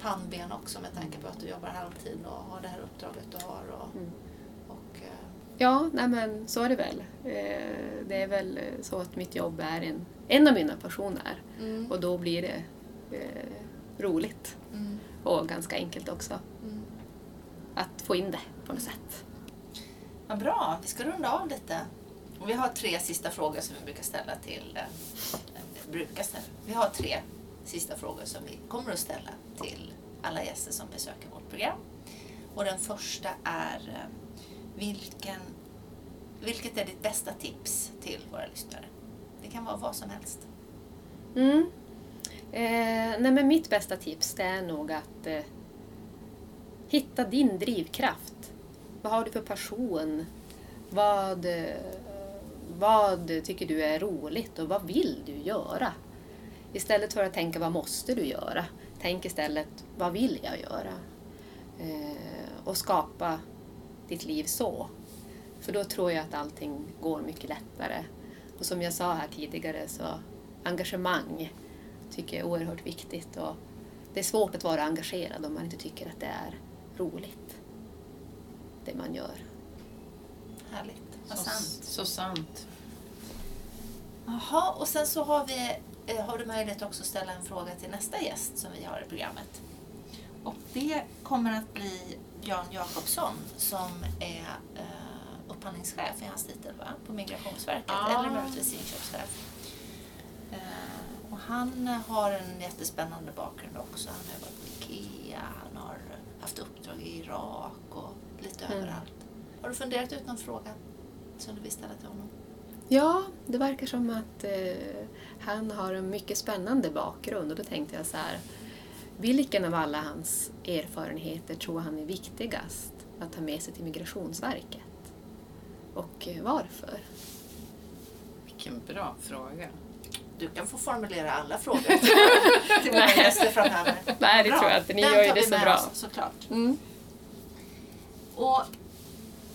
pannben också med tanke på att du jobbar halvtid och har det här uppdraget du har. Och, Mm. och, eh, Ja, nej men så är det väl. Eh, det är väl så att mitt jobb är en, en av mina passioner. mm, Och då blir det eh, roligt. mm, Och ganska enkelt också. mm. Att få in det på något sätt. Vad bra, vi ska runda av lite. Och vi har tre sista frågor som vi brukar ställa till... Eh, brukar ställa. Vi har tre sista frågor som vi kommer att ställa till alla gäster som besöker vårt program. Och den första är eh, vilken, vilket är ditt bästa tips till våra lyssnare? Det kan vara vad som helst. Mm. Eh, nej men mitt bästa tips det är nog att eh, hitta din drivkraft. Vad har du för passion? Vad, eh, vad tycker du är roligt och vad vill du göra? Istället för att tänka vad måste du göra? Tänk istället vad vill jag göra? Eh, och skapa ditt liv så. För då tror jag att allting går mycket lättare. Och som jag sa här tidigare så engagemang tycker jag är oerhört viktigt. Och det är svårt att vara engagerad om man inte tycker att det är roligt. Det man gör. Härligt. Vad Så, sant. så sant. Jaha, och sen så har, vi, har du möjlighet också att ställa en fråga till nästa gäst som vi har i programmet. Och det kommer att bli Jan Jakobsson som är eh, upphandlingschef i hans titel va? på Migrationsverket Ja. eller möjligtvis inköpschef. Eh, och han har en jättespännande bakgrund också. Han har jobbat på IKEA, han har haft uppdrag i Irak och lite Mm. överallt. Har du funderat ut någon fråga som du vill ställa till honom? Ja, det verkar som att eh, han har en mycket spännande bakgrund och då tänkte jag så här. Vilken av alla hans erfarenheter tror han är viktigast att ta med sig till Migrationsverket? Och eh, varför? Vilken bra fråga. Du kan få formulera alla frågor [LAUGHS] till våra gäster framöver. Nej, det Bra. tror jag inte. Ni Den gör ju det så bra. Oss, såklart. Mm. Och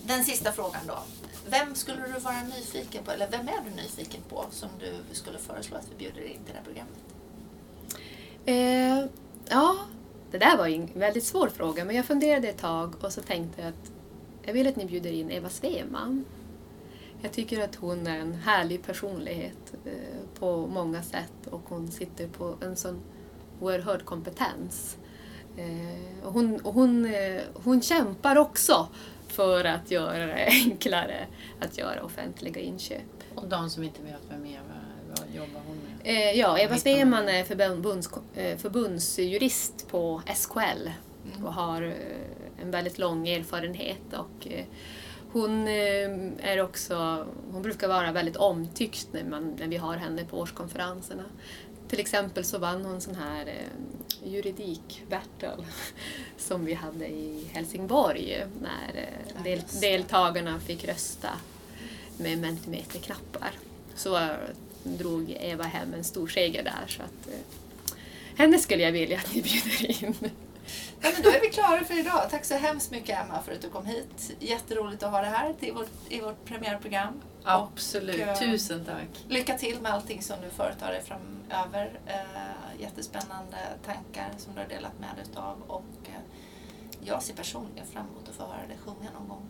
den sista frågan då. Vem skulle du vara nyfiken på, eller vem är du nyfiken på som du skulle föreslå att vi bjuder in till det här programmet? Eh, ja, det där var ju en väldigt svår fråga men jag funderade ett tag och så tänkte jag att jag vill att ni bjuder in Eva Sveman. Jag tycker att hon är en härlig personlighet eh, på många sätt och hon sitter på en sån oerhörd kompetens. Eh, och hon, och hon, eh, hon kämpar också för att göra det enklare att göra offentliga inköp. Och de som inte vet vem Eva vad jobbar hon med? Eh, ja, Eva Sveman är förbunds, eh, förbundsjurist på SKL och har eh, en väldigt lång erfarenhet. Och, hon, är också, hon brukar vara väldigt omtyckt när, man, när vi har henne på årskonferenserna. Till exempel så vann hon sån här eh, juridik-battle [LAUGHS] som vi hade i Helsingborg när eh, del, deltagarna fick rösta med mentimeterknappar. Så eh, drog Eva hem en stor seger där. Så att, eh, henne skulle jag vilja att ni bjuder in. Ja, men då är vi klara för idag. Tack så hemskt mycket Emma för att du kom hit. Jätteroligt att ha det här till vårt, i vårt premiärprogram. Absolut. Och, eh, Tusen tack. Lycka till med allting som du företar dig framöver. Eh, jättespännande tankar som du har delat med dig av och eh, jag ser personligen fram emot att få höra dig sjunga någon gång.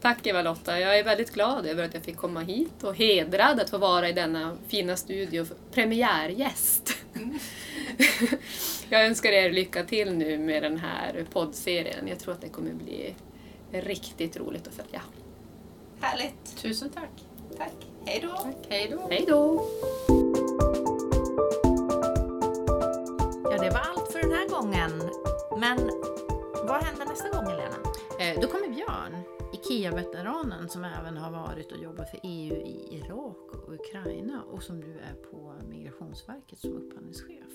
Tack Eva-Lotta. Jag är väldigt glad över att jag fick komma hit och hedrad att få vara i denna fina studio, premiärgäst. [LAUGHS] jag önskar er lycka till nu med den här poddserien. Jag tror att det kommer bli riktigt roligt att följa. Härligt. Tusen tack. Tack. Hej då. Hej då. Hej då! Ja, det var allt för den här gången. Men vad händer nästa gång, Helena? Eh, då kommer Björn, IKEA-veteranen som även har varit och jobbat för EU i Irak och Ukraina och som nu är på Migrationsverket som upphandlingschef.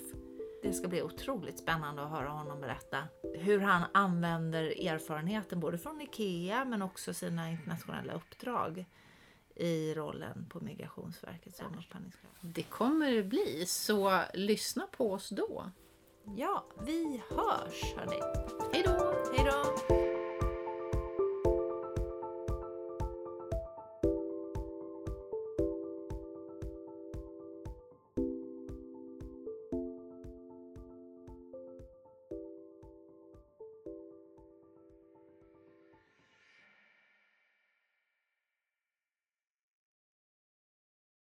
Det ska bli otroligt spännande att höra honom berätta hur han använder erfarenheten både från IKEA men också sina internationella uppdrag i rollen på Migrationsverket som upphandlingschef. Det kommer det bli, så lyssna på oss då. Ja, vi hörs hörni. Hej då! Hej då!